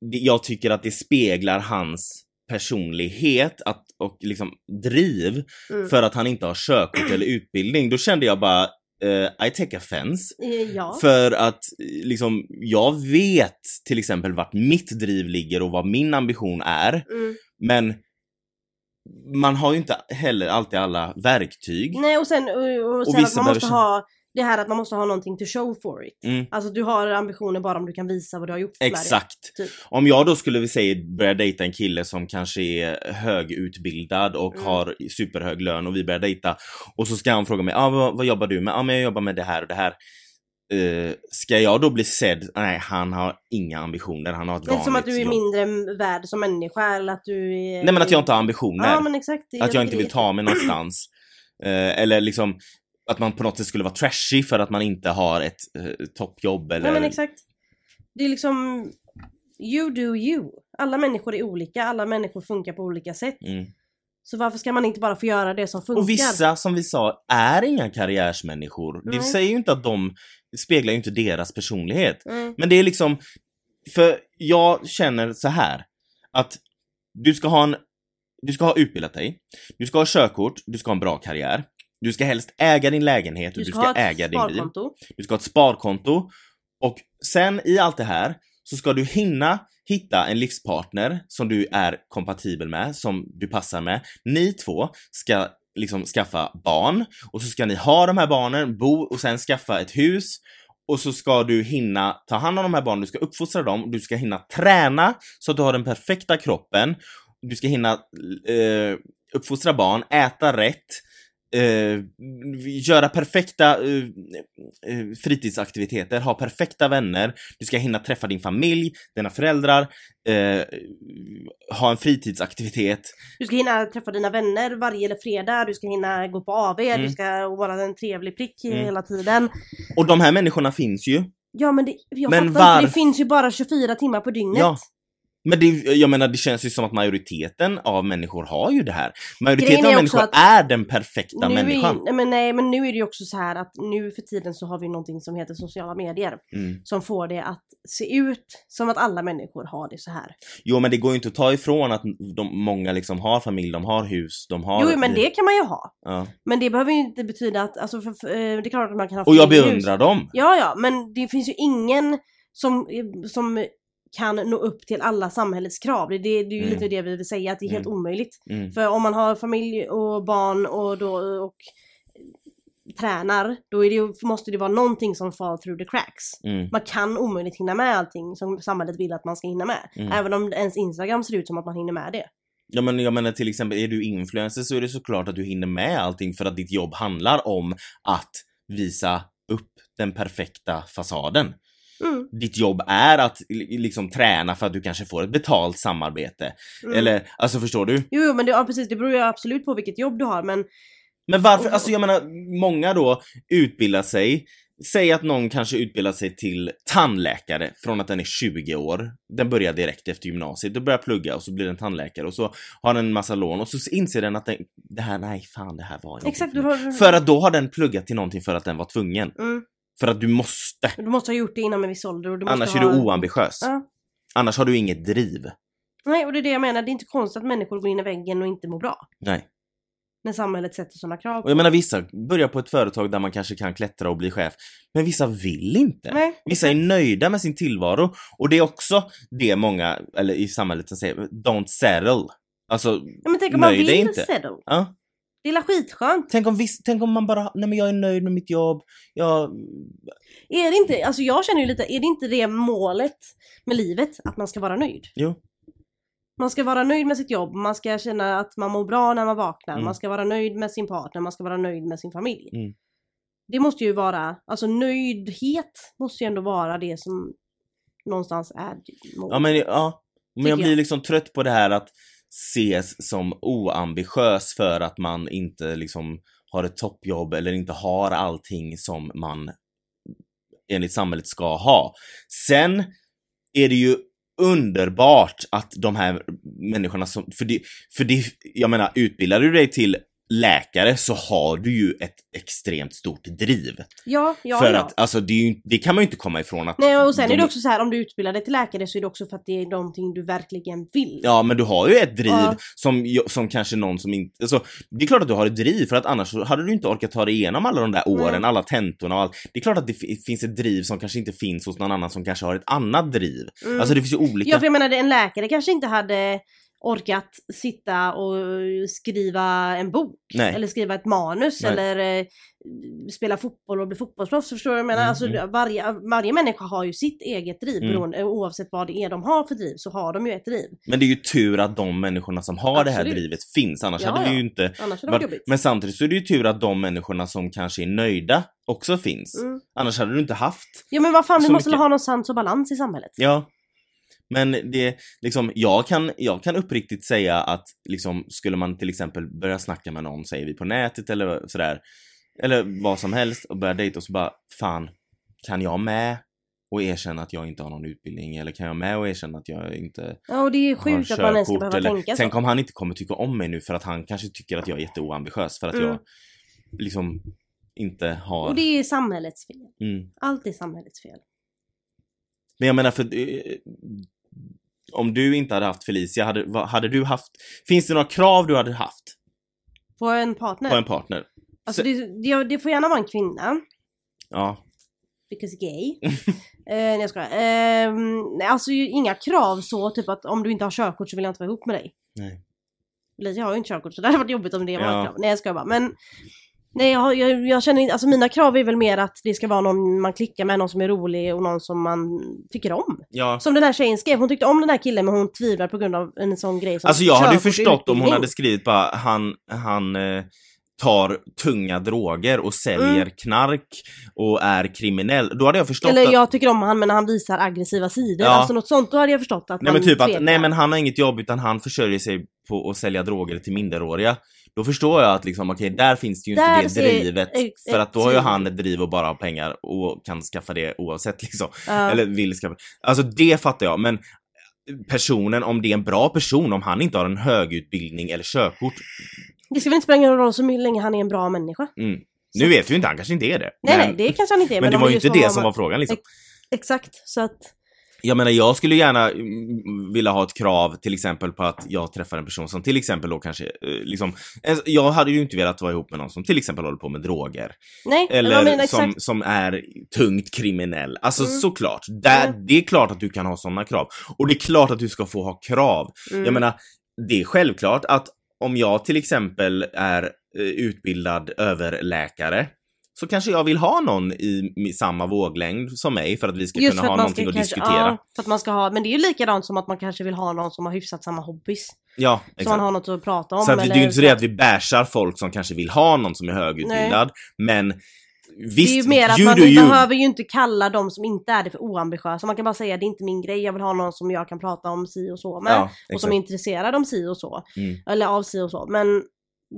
jag tycker att det speglar hans personlighet att, och liksom driv Mm. för att han inte har körkort eller utbildning. Då kände jag bara, eh, I take offense. Eh, Ja. För att eh, liksom, jag vet till exempel vart mitt driv ligger och vad min ambition är. Mm. Men man har ju inte heller alltid alla verktyg. Nej och sen, och, och sen vissa att man måste ha det här att man måste ha någonting to show for it. Mm, Alltså du har ambitioner bara om du kan visa vad du har gjort exakt. Typ. Om jag då skulle vi säga börja dejta en kille som kanske är högutbildad och Mm. har superhög lön och vi börjar dejta och så ska han fråga mig, ah, vad, vad jobbar du med? Ja, ah, men jag jobbar med det här och det här. Eh, ska jag då bli sedd? Nej, han har inga ambitioner. Han har ett Det är som att du är mindre värd som människa eller att du är... Nej men att jag inte har ambitioner. Ja men exakt. att jag tycker inte vill ta mig någonstans. Eh, eller liksom att man på något sätt skulle vara trashy för att man inte har ett eh, toppjobb eller... Ja men exakt. Det är liksom You do you. Alla människor är olika, alla människor funkar på olika sätt. Mm. Så varför ska man inte bara få göra det som funkar? Och vissa, som vi sa, är inga karriärsmänniskor. Det Nej. säger ju inte att de, det speglar ju inte deras personlighet. Mm. Men det är liksom, för jag känner så här att du ska ha en, du ska ha utbildat dig, du ska ha körkort, du ska ha en bra karriär, du ska helst äga din lägenhet och Du du ska, ska, ha ett äga din bil. Du ska ha ett sparkonto. Och sen i allt det här så ska du hinna hitta en livspartner som du är kompatibel med, som du passar med. Ni två ska liksom skaffa barn och så ska ni ha de här barnen, bo och sen skaffa ett hus. Och så ska du hinna ta hand om de här barnen, du ska uppfostra dem, du ska hinna träna så att du har den perfekta kroppen, du ska hinna eh, uppfostra barn, äta rätt, eh, göra perfekta eh, eh, fritidsaktiviteter, ha perfekta vänner, du ska hinna träffa din familj, dina föräldrar, eh, ha en fritidsaktivitet. Du ska hinna träffa dina vänner varje eller fredag, du ska hinna gå på AV, Mm. du ska vara en trevlig prick Mm. hela tiden. Och de här människorna finns ju. Ja men det, jag Men fattar inte, varf- det finns ju bara 24 timmar på dygnet. Ja. Men det, jag menar, det känns ju som att majoriteten av människor har ju det här. Majoriteten av människor att- är den perfekta nu människan. Är, men nej men nu är det ju också så här att nu för tiden så har vi någonting som heter sociala medier. Mm. Som får det att se ut som att alla människor har det så här. Jo men det går ju inte att ta ifrån att de, många liksom har familj, de har hus, de har... Jo men det kan man ju ha. Ja. Men det behöver ju inte betyda att, alltså för, för, eh, det är klart att man kan ha Och jag i hus. beundrar dem. Ja ja men det finns ju ingen som, som kan nå upp till alla samhällets krav. Det, det, det är ju Mm. lite det vi vill säga, att det är helt Mm. omöjligt. Mm. För om man har familj och barn och, då, och tränar, då det, måste det vara någonting som fall through the cracks. Mm. Man kan omöjligt hinna med allting som samhället vill att man ska hinna med. Mm. Även om ens Instagram ser ut som att man hinner med det. Ja men jag menar till exempel, är du influencer så är det såklart att du hinner med allting för att ditt jobb handlar om att visa upp den perfekta fasaden. Mm. Ditt jobb är att li- liksom träna för att du kanske får ett betalt samarbete. Mm. Eller, alltså förstår du? Jo, jo men det, ja, precis, det beror ju absolut på vilket jobb du har men Men varför, alltså jag menar, många då utbildar sig Säg att någon kanske utbildar sig till tandläkare från att den är 20 år. Den börjar direkt efter gymnasiet, då börjar plugga och så blir den tandläkare och så har den en massa lån och så inser den att den, det här, nej fan det här var inte exakt har... För att då har den pluggat till någonting för att den var tvungen. Mm. För att du måste. Du måste ha gjort det inom en viss ålder och du måste Annars ha... är du oambitiös. Ja. Annars har du inget driv. Nej och det är det jag menar, det är inte konstigt att människor går in i väggen och inte mår bra. Nej. När samhället sätter sådana krav Och jag menar vissa börjar på ett företag där man kanske kan klättra och bli chef. Men vissa vill inte. Nej, Vissa är nöjda med sin tillvaro. Och det är också det många, eller i samhället som säger, don't settle. Alltså, ja, men tänk om man vill inte. settle. ja. Det är skitskönt. Tänk om, viss, tänk om man bara, nej men jag är nöjd med mitt jobb, jag... Är det inte, alltså jag känner ju lite, är det inte det målet med livet? Att man ska vara nöjd? Jo. Man ska vara nöjd med sitt jobb, man ska känna att man mår bra när man vaknar, Mm. man ska vara nöjd med sin partner, man ska vara nöjd med sin familj. Mm. Det måste ju vara, alltså nöjdhet måste ju ändå vara det som någonstans är målet. Ja men, ja. Men jag Tycker blir jag. liksom trött på det här att ses som oambitiös för att man inte liksom har ett toppjobb eller inte har allting som man enligt samhället ska ha. Sen är det ju underbart att de här människorna som, för det, för det, jag menar utbildar du dig till läkare så har du ju ett extremt stort driv. Ja, ja, för ja. att, alltså det, ju, det kan man ju inte komma ifrån att Nej och sen de- är det också så här om du utbildar dig till läkare så är det också för att det är någonting du verkligen vill. Ja men du har ju ett driv Ja. som, som kanske någon som inte, alltså det är klart att du har ett driv för att annars hade du inte orkat ta dig igenom alla de där åren, Nej. alla tentorna och allt. Det är klart att det fi- finns ett driv som kanske inte finns hos någon annan som kanske har ett annat driv. Mm. Alltså det finns ju olika. Ja för jag menar en läkare kanske inte hade orkat sitta och skriva en bok. Nej. Eller skriva ett manus Nej. eller eh, spela fotboll och bli fotbollsproffs. Förstår du vad jag menar? Mm, alltså, mm. varje, varje människa har ju sitt eget driv Mm. beroende, oavsett vad det är de har för driv så har de ju ett driv. Men det är ju tur att de människorna som har det här Absolut. drivet finns, annars Ja, hade vi ju inte Annars varit- jobbigt. Men samtidigt så är det ju tur att de människorna som kanske är nöjda också finns. Mm. Annars hade du inte haft Ja men vad fan, vi måste mycket. ha någon sans och balans i samhället. Ja. Men det, liksom, jag kan, jag kan uppriktigt säga att liksom, skulle man till exempel börja snacka med någon, säger vi på nätet eller sådär, eller vad som helst och börja dejta och så bara, fan, kan jag med och erkänna att jag inte har någon utbildning eller kan jag med och erkänna att jag inte Ja och det är sjukt att man ens ska behöva eller tänka tänk så. om han inte kommer tycka om mig nu för att han kanske tycker att jag är jätteoambitiös för att Mm. jag liksom inte har... Och det är samhällets fel. Mm. Allt är samhällets fel. Men jag menar för eh, om du inte hade haft Felicia, hade, hade du haft, finns det några krav du hade haft På en partner. på en partner? Alltså det, det, det får gärna vara en kvinna. Ja, Because gay. eh, nej jag skojar. Eh, nej, alltså inga krav så, typ att om du inte har körkort så vill jag inte vara ihop med dig. nej. Jag har ju inte körkort så det hade varit jobbigt om det var Ja. ett krav. Nej jag skojar bara. Men nej jag, jag, jag känner inte, alltså mina krav är väl mer att det ska vara någon man klickar med, någon som är rolig och någon som man tycker om. Ja. Som den här tjejen skrev, hon tyckte om den här killen men hon tvivlar på grund av en sån grej som Alltså jag hade ju förstått om hon hade skrivit bara han, han eh, tar tunga droger och säljer Mm. knark och är kriminell. Då hade jag förstått Eller att... jag tycker om han men han visar aggressiva sidor, Ja. alltså något sånt, då hade jag förstått att Nej man men typ att, tvekar. nej men han har inget jobb utan han försörjer sig på att sälja droger till minderåriga. Då förstår jag att liksom, okej, där finns det ju Där inte det ser- drivet. ex- för att då har ju han ett driv och bara ha pengar och kan skaffa det oavsett liksom. Ja. Eller vill skaffa. Alltså det fattar jag, men personen, om det är en bra person, om han inte har en högutbildning eller körkort. Det ska väl inte spela någon roll så länge han är en bra människa. Mm. Nu vet vi ju inte, han kanske inte är det. Nej men, nej, det kanske han inte är. men det om var ju inte det som var frågan liksom. Exakt, så att... Jag menar, jag skulle gärna mm, vilja ha ett krav till exempel på att jag träffar en person som till exempel då kanske, eh, liksom, eh, jag hade ju inte velat vara ihop med någon som till exempel håller på med droger. Nej, Eller ja, men som, exakt. som är tungt kriminell. Alltså Mm. såklart, där, Mm. det är klart att du kan ha sådana krav. Och det är klart att du ska få ha krav. Mm. Jag menar, det är självklart att om jag till exempel är eh, utbildad överläkare så kanske jag vill ha någon i, samma våglängd som mig för att vi ska Just kunna ha någonting ska att kanske, diskutera. Ja, för att man ska ha, men det är ju likadant som att man kanske vill ha någon som har hyfsat samma hobbys. Ja, Så exakt. man har något att prata om. Så att, det är ju inte så det att vi bashar folk som kanske vill ha någon som är högutbildad, men visst, det är ju mer att man you. behöver ju inte kalla de som inte är det för oambitiösa. Man kan bara säga det är inte min grej, jag vill ha någon som jag kan prata om si och så med. Ja, och som är intresserad om si och så. Mm. Eller av si och så. Men,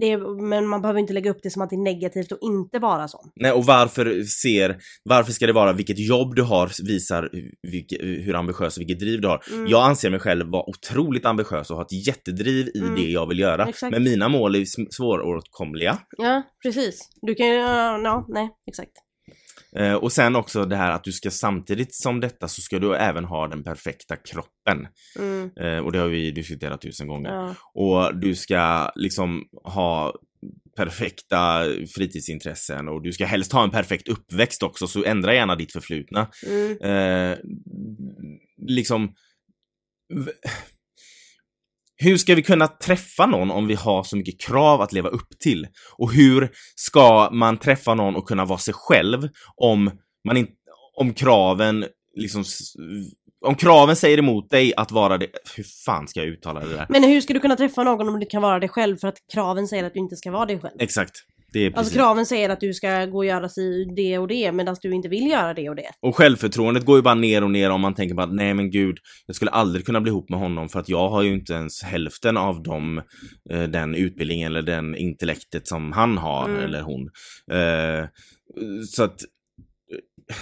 är, men man behöver inte lägga upp det som att det är negativt och inte vara så. Nej, och varför ser, varför ska det vara vilket jobb du har visar vilke, hur ambitiös och vilket driv du har. Mm. Jag anser mig själv vara otroligt ambitiös och ha ett jättedriv i Mm. det jag vill göra. Exakt. Men mina mål är svåråtkomliga. Ja, precis. Du kan ju, ja, nej, exakt. Eh, och sen också det här att du ska samtidigt som detta så ska du även ha den perfekta kroppen. Mm, Eh, och det har vi diskuterat tusen gånger. ja. Och du ska liksom ha perfekta fritidsintressen och du ska helst ha en perfekt uppväxt också, så ändra gärna ditt förflutna. Mm, Eh, liksom... hur ska vi kunna träffa någon om vi har så mycket krav att leva upp till? Och hur ska man träffa någon och kunna vara sig själv om man inte, om kraven liksom, om kraven säger emot dig att vara det, hur fan ska jag uttala det där? Men hur ska du kunna träffa någon om du kan vara dig själv för att kraven säger att du inte ska vara dig själv? Exakt. Alltså kraven säger att du ska gå och göra sig det och det medan du inte vill göra det och det. Och självförtroendet går ju bara ner och ner om man tänker på att nej men gud, jag skulle aldrig kunna bli ihop med honom för att jag har ju inte ens hälften av dem, eh, den utbildningen eller den intellektet som han har Mm. eller hon. Eh, så att eh,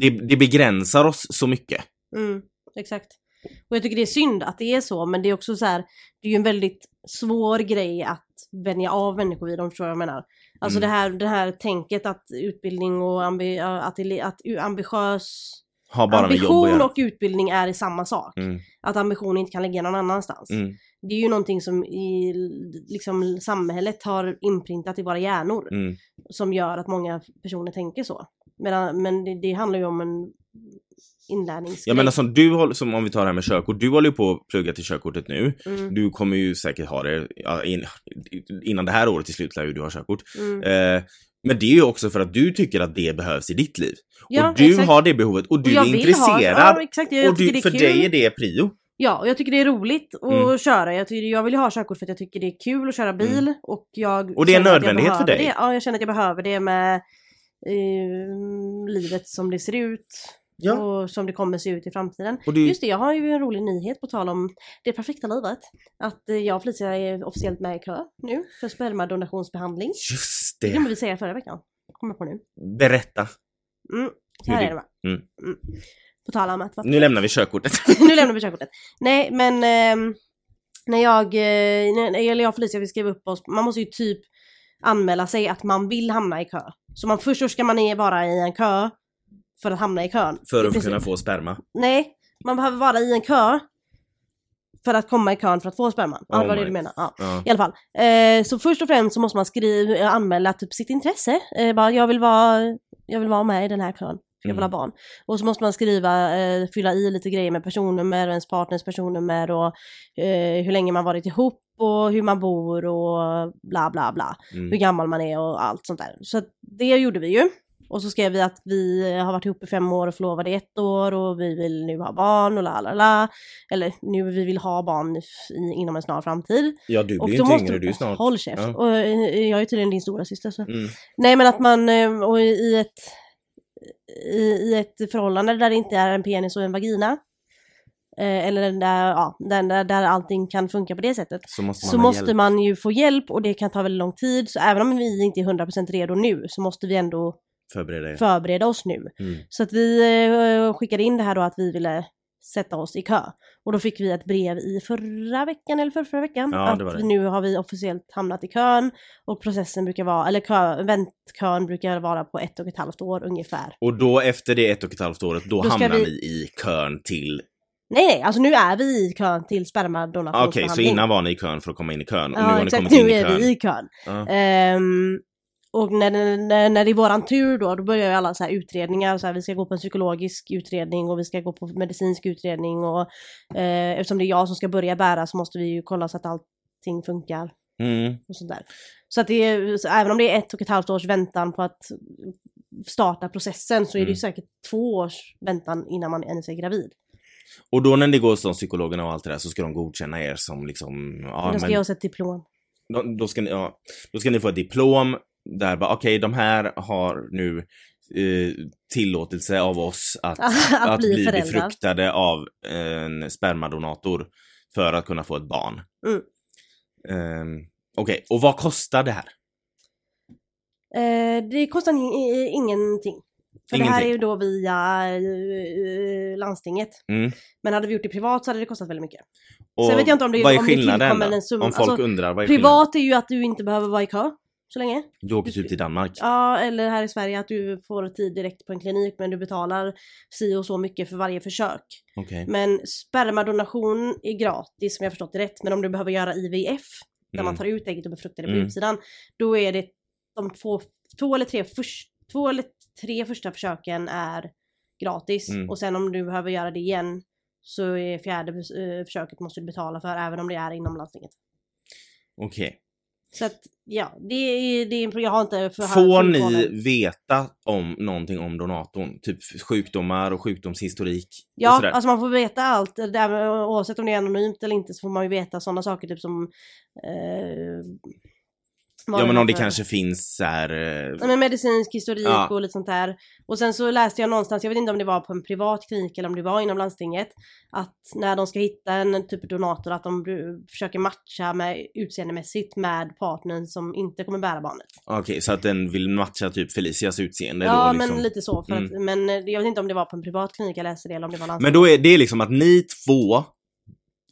det, det begränsar oss så mycket. Mm, exakt. Och jag tycker det är synd att det är så, men det är också så här, det är ju en väldigt svår grej att vänja av människor vid, om du förstår vad jag menar. Alltså Mm. det, här, det här tänket att utbildning och ambi, att, att ambitiös Har bara ambition och utbildning är i samma sak. Mm, Att ambition inte kan ligga någon annanstans. mm, Det är ju någonting som i liksom, samhället har inprintat i våra hjärnor. mm. som gör att många personer tänker så. Medan, men det, det handlar ju om en inlärningsgrej. Jag menar som du håller, som om vi tar det här med körkort, du håller ju på att plugga till körkortet nu. Mm, Du kommer ju säkert ha det, in, innan det här året till slut lär ju du ha körkort. mm. Eh, men det är ju också för att du tycker att det behövs i ditt liv. Ja, och du exakt. har det behovet och du Och är intresserad. Ja, exakt. Och du, för kul. dig är det prio. Ja, och jag tycker det är roligt att Mm. köra. Jag, tycker, jag vill ju ha körkort för att jag tycker det är kul att köra bil. Och, jag Och det är en nödvändighet för dig. Det. Ja, jag känner att jag behöver det med eh, livet som det ser ut. Ja. Och som det kommer se ut i framtiden. Du, Just det, jag har ju en rolig nyhet på tal om det perfekta livet. Att eh, jag och Felicia är officiellt med i kö nu för spermadonationsbehandling. just Det det. glömde vi säga förra veckan. Kommer på nu. Berätta. Mm, Hur här det- är det va. mm. Mm. På tal om att Nu lämnar vi körkortet. nu lämnar vi körkortet. Nej men ehm, när jag, eh, eller jag och Felicia vi skrev upp oss, man måste ju typ anmäla sig att man vill hamna i kö. Så man, först så ska man vara i en kö för att hamna i kön. För att kunna få sperma. Nej, man behöver vara i en kö för att komma i kön för att få sperman. Ja, Oh det var det du menar. Ja. Ja. I alla fall. Eh, så först och främst så måste man skriva, anmäla typ sitt intresse. Eh, bara, jag vill vara, jag vill vara med i den här kön. Jag vill Mm. ha barn. Och så måste man skriva, eh, fylla i lite grejer med personnummer och ens partners personnummer och eh, hur länge man varit ihop och hur man bor och bla bla bla. Hur Mm. gammal man är och allt sånt där. Så det gjorde vi ju. Och så skrev vi att vi har varit ihop i fem år och förlovade i ett år och vi vill nu ha barn och la la la. Eller nu vi vill ha barn i, inom en snar framtid. Ja, du blir inte måste yngre, du är snart... Håll käft. Ja. Och eh, jag är tydligen din stora syster så. Mm. Nej men att man, eh, och i ett, i, i ett förhållande där det inte är en penis och en vagina. eh, Eller där, ja, där, där, där allting kan funka på det sättet. Så måste man Så måste man ju få hjälp och det kan ta väldigt lång tid. Så även om vi inte är 100% redo nu så måste vi ändå förbereda er. förbereda oss nu. Mm. Så att vi eh, skickade in det här då att vi ville sätta oss i kö. Och då fick vi ett brev i förra veckan eller förra, förra veckan. Ja, att det det. nu har vi officiellt hamnat i kön. Och processen brukar vara, eller kö, väntkön brukar vara på ett och ett halvt år ungefär. Och då efter det ett och ett halvt året, då, Då hamnar vi- ni i kön till... Nej nej, alltså nu är vi i kön till Ah, Okej, spermadonationsbehandling. så innan var ni i kön för att komma in i kön och nu Ja har ni exakt, kommit in nu i är kön. vi i kön. Ja. Ehm, och när, när, när det är våran tur då, då börjar ju alla så här utredningar. Så här, vi ska gå på en psykologisk utredning och vi ska gå på medicinsk utredning. Och, eh, eftersom det är jag som ska börja bära så måste vi ju kolla så att allting funkar. Mm. Och sånt där. Så att det är, så även om det är ett och ett halvt års väntan på att starta processen så är det ju Mm. säkert två års väntan innan man ens är gravid. Och då när ni går de psykologerna och allt det där så ska de godkänna er som liksom... Ja, då ska men jag ha ett diplom. då, då, ska ni, ja, då ska ni få ett diplom där bara okej, de här har nu eh, tillåtelse av oss att, att, att bli bli föräldrar. befruktade av en spermadonator för att kunna få ett barn. Mm. Ehm, Okej, och vad kostar det här? Eh, det kostar ingenting. För det här Ingenting. är ju då via eh, landstinget. Mm. Men hade vi gjort det privat så hade det kostat väldigt mycket. Och Sen vet jag inte om det- vad är om det skillnaden då? en summa- Om folk alltså, undrar, vad är skillnaden? Privat är ju att du inte behöver vara i kö så länge. Du åker typ till Danmark. Ja, eller här i Sverige att du får tid direkt på en klinik men du betalar si och så mycket för varje försök. Okej. Men spermadonation är gratis om jag förstått det rätt. Men om du behöver göra IVF, där Mm. man tar ut ägget och befruktar det på Mm. utsidan, då är det de två, två, eller tre först, två eller tre första försöken är gratis. Mm. Och sen om du behöver göra det igen så är fjärde eh, försöket måste du betala för även om det är inom landstinget. Okej. Så att ja, det är, det är jag har inte Får ni veta om någonting om donatorn? Typ sjukdomar och sjukdomshistorik? och Ja, sådär? alltså man får veta allt. Där, oavsett om det är anonymt eller inte så får man ju veta sådana saker typ som... Eh, ja men om det för- kanske finns så här... eh, Ja, men medicinsk historik Ja. och lite sånt där. Och sen så läste jag någonstans, jag vet inte om det var på en privat klinik eller om det var inom landstinget, att när de ska hitta en typ av donator att de försöker matcha med utseendemässigt med partnern som inte kommer bära barnet. Okej, så att den vill matcha typ Felicias utseende ja då liksom. men lite så. För Mm. att, men eh, jag vet inte om det var på en privat klinik jag läste det eller om det var landstinget. Men då är det liksom att ni två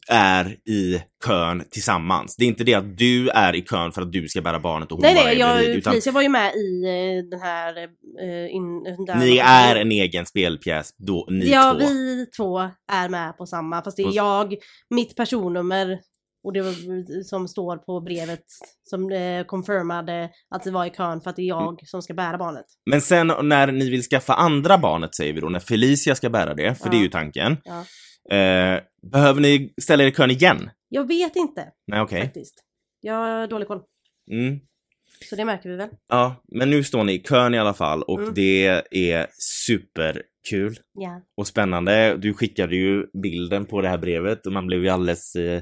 är i kön tillsammans. Det är inte det att du är i kön för att du ska bära barnet och hon Nej bara nej, är jag, bredvid. Utan Felicia var ju med i eh, den här... eh, in, där ni är en egen spelpjäs, då ni ja, två. vi två är med på samma. Fast det är Och- jag, mitt personnummer och det var, som står på brevet som eh, confirmade att det var i kön för att det är jag Mm. som ska bära barnet. Men sen när ni vill skaffa andra barnet säger vi då, när Felicia ska bära det, för Ja. det är ju tanken. Ja. Eh, behöver ni ställa er i kön igen? Jag vet inte Nej okej. faktiskt. Jag har dålig koll. Mm. Så det märker vi väl. Ja, men nu står ni i kön i alla fall och Mm. det är superkul Ja. och spännande. Du skickade ju bilden på det här brevet och man blev ju alldeles, eh,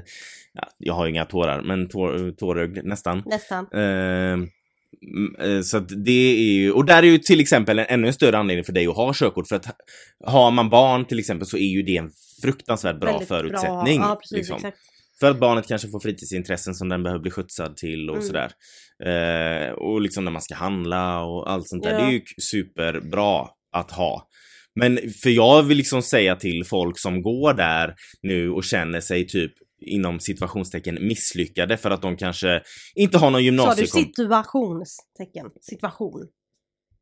ja, jag har ju inga tårar, men tår, tårögd nästan. Nästan. Eh, mm, eh, så att det är ju, och där är ju till exempel en ännu större anledning för dig att ha körkort för att har man barn till exempel så är ju det en fruktansvärt bra Väldigt förutsättning. Ja, precis. liksom. För att barnet kanske får fritidsintressen som den behöver bli skjutsad till och Mm. sådär. Eh, och liksom när man ska handla och allt sånt där. Ja. Det är ju superbra att ha. Men för jag vill liksom säga till folk som går där nu och känner sig typ inom situationstecken misslyckade för att de kanske inte har någon Sa du situationstecken? Situation.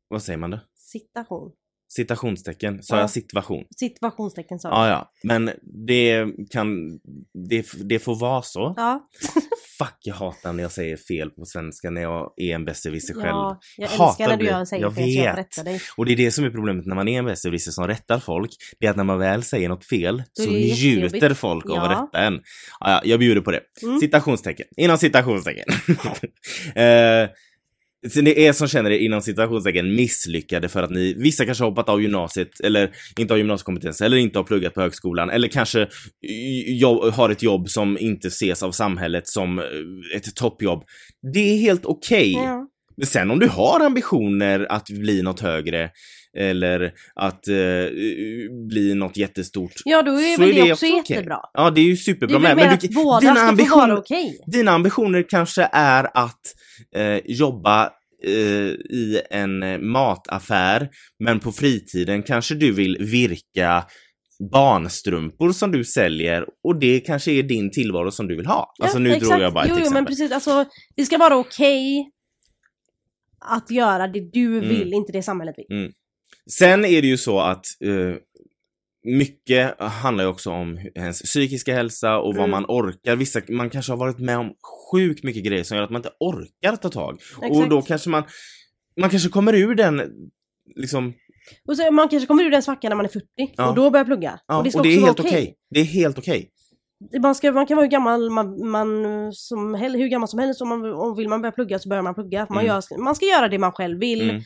Vad säger man då? Situation. Citationstecken. Sa Ja. jag situation? Situationstecken sa du. Ja, ja. Men det kan... Det, det får vara så. Ja. Fuck, jag hatar när jag säger fel på svenska när jag är en besserwisser själv. ja. Jag Hatar älskar när du gör säger jag fel så jag vet. rättar dig. Och det är det som är problemet när man är en besserwisser som rättar folk. Det är att när man väl säger något fel så njuter folk av Ja. att rätta en. Ja, ja, jag bjuder på det. Mm. Citationstecken. Inom citationstecken. eh, så det är som känner er inom citationstecken misslyckade för att ni, vissa kanske har hoppat av gymnasiet eller inte har gymnasiekompetens eller inte har pluggat på högskolan eller kanske jobb, har ett jobb som inte ses av samhället som eh, ett toppjobb. Det är helt okej. Ja. Men sen om du har ambitioner att bli något högre eller att eh, bli något jättestort. ja, då är väl det, det också jättebra. Ja, det är ju superbra med. Men du, båda dina, ambitioner, okej. dina ambitioner kanske är att eh, jobba eh, i en eh, mataffär, men på fritiden kanske du vill virka barnstrumpor som du säljer och det kanske är din tillvaro som du vill ha. Ja, alltså nu exakt. drog jag bara ett jo, jo, exempel. men precis. Alltså, det ska vara okej att göra det du Mm. vill, inte det samhället vill. Sen är det ju så att eh, mycket handlar ju också om ens psykiska hälsa och vad Mm. man orkar. Vissa, man kanske har varit med om sjukt mycket grejer som gör att man inte orkar ta tag. Och Exakt. då kanske man, man kanske kommer ur den, liksom, Och så, man kanske kommer ur den svackan när man är 40 Ja. och då börjar plugga. ja, och det ska och det också är helt okej. okej. Det är helt okej. Man, ska, man kan vara hur gammal man, man som hur gammal som helst. Om, man, om vill man börja plugga så börjar man plugga. Man, Mm. gör, man ska göra det man själv vill. Mm.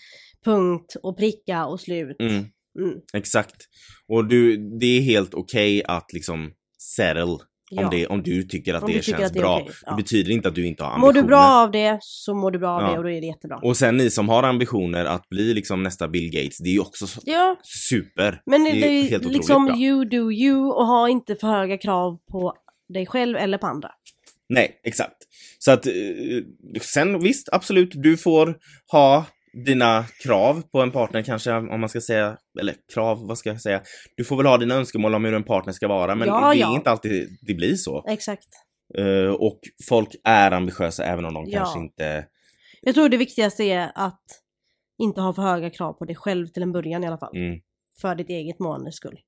Punkt och pricka och slut. Mm, Mm. exakt. Och du, det är helt okej att liksom settle Ja. om, det, om du tycker att Om det tycker känns att det bra. okej, ja. Det betyder inte att du inte har ambitioner. Mår du bra av det så mår du bra av Ja. det och då är det jättebra. Och sen ni som har ambitioner att bli liksom nästa Bill Gates, det är ju också så- Ja, super. men det, Det är helt liksom bra. you do you och ha inte för höga krav på dig själv eller på andra. Nej, exakt. Så att eh, sen visst, absolut, du får ha dina krav på en partner kanske, om man ska säga, eller krav, vad ska jag säga? Du får väl ha dina önskemål om hur en partner ska vara, men Ja, det är ja. inte alltid det blir så. Exakt. Eh, och folk är ambitiösa även om de Ja. kanske inte... Jag tror det viktigaste är att inte ha för höga krav på dig själv till en början i alla fall. Mm. För ditt eget måendes skull.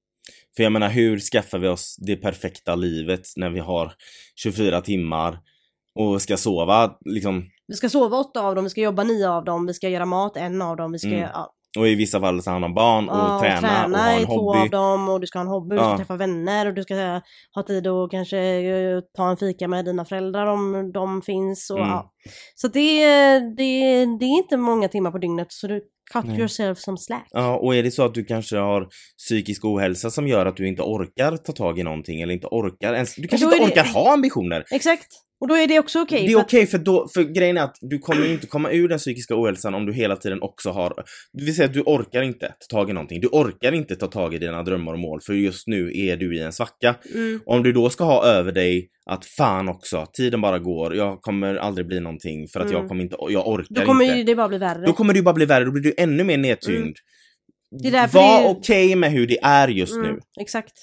För jag menar, hur skaffar vi oss det perfekta livet när vi har 24 timmar och ska sova liksom Vi ska sova åtta av dem, vi ska jobba nio av dem, vi ska göra mat en av dem, vi ska... Mm. Ja, Och i vissa fall ta hand om barn och Ja, träna, och ha i en två hobby. av dem och du ska ha en hobby, du ska Ja. träffa vänner och du ska eh, ha tid att kanske eh, ta en fika med dina föräldrar om de finns. Och, Mm. ja. Så det, är- det, det är inte många timmar på dygnet så du cut Nej. yourself some slack. Ja, och är det så att du kanske har psykisk ohälsa som gör att du inte orkar ta tag i någonting eller inte orkar ens, du kanske inte är det- orkar ha ambitioner. Exakt. Och då är det också okej. det är för att- okej för då, för grejen är att du kommer inte komma ur den psykiska ohälsan om du hela tiden också har, det vill säga att du orkar inte ta tag i någonting. Du orkar inte ta tag i dina drömmar och mål för just nu är du i en svacka. Mm. Om du då ska ha över dig att fan också, tiden bara går, jag kommer aldrig bli någonting för att Mm. jag kommer inte, jag orkar Då kommer inte. det bara bli värre. Då kommer det bara bli värre, då blir du ännu mer nedtyngd. Mm. Det är därför Var det okej med hur det är just Mm, nu. Exakt.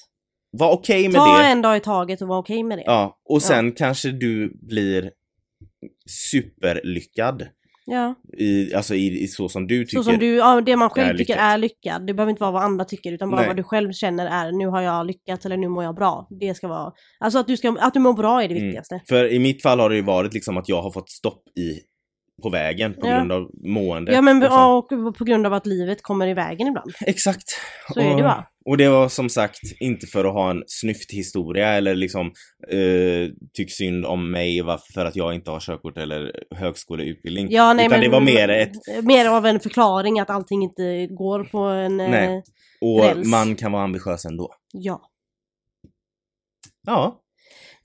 Var okej med Ta det. en dag i taget och var okej med det. Ja, och sen kanske du blir superlyckad. Ja. I, alltså i, i så som du tycker. Så som du, ja, det man själv är tycker lyckat. är lyckad. Det behöver inte vara vad andra tycker utan bara Nej. vad du själv känner är nu har jag lyckats eller nu mår jag bra. Det ska vara, alltså att du, ska, att du mår bra är det Mm. viktigaste. För i mitt fall har det ju varit liksom att jag har fått stopp i på vägen på Ja. grund av mående. Ja men och sånt. ja, och på grund av att livet kommer i vägen ibland. Exakt. Så är det och, bara. och det var som sagt inte för att ha en snyfthistoria eller liksom eh, tyck synd om mig va- för att jag inte har körkort eller högskoleutbildning. Ja, nej, Utan men, det var mer ett, Mer av en förklaring att allting inte går på en... eh, Nej. och räls. man kan vara ambitiös ändå. Ja. Ja,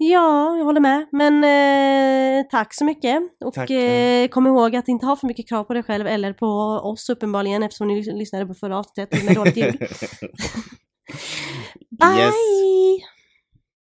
Ja, jag håller med. Men eh, tack så mycket. Och Tack. eh, kom ihåg att inte ha för mycket krav på dig själv eller på oss uppenbarligen eftersom ni lys- lyssnade på förra avsnittet med dåligt ljud. Bye! Yes.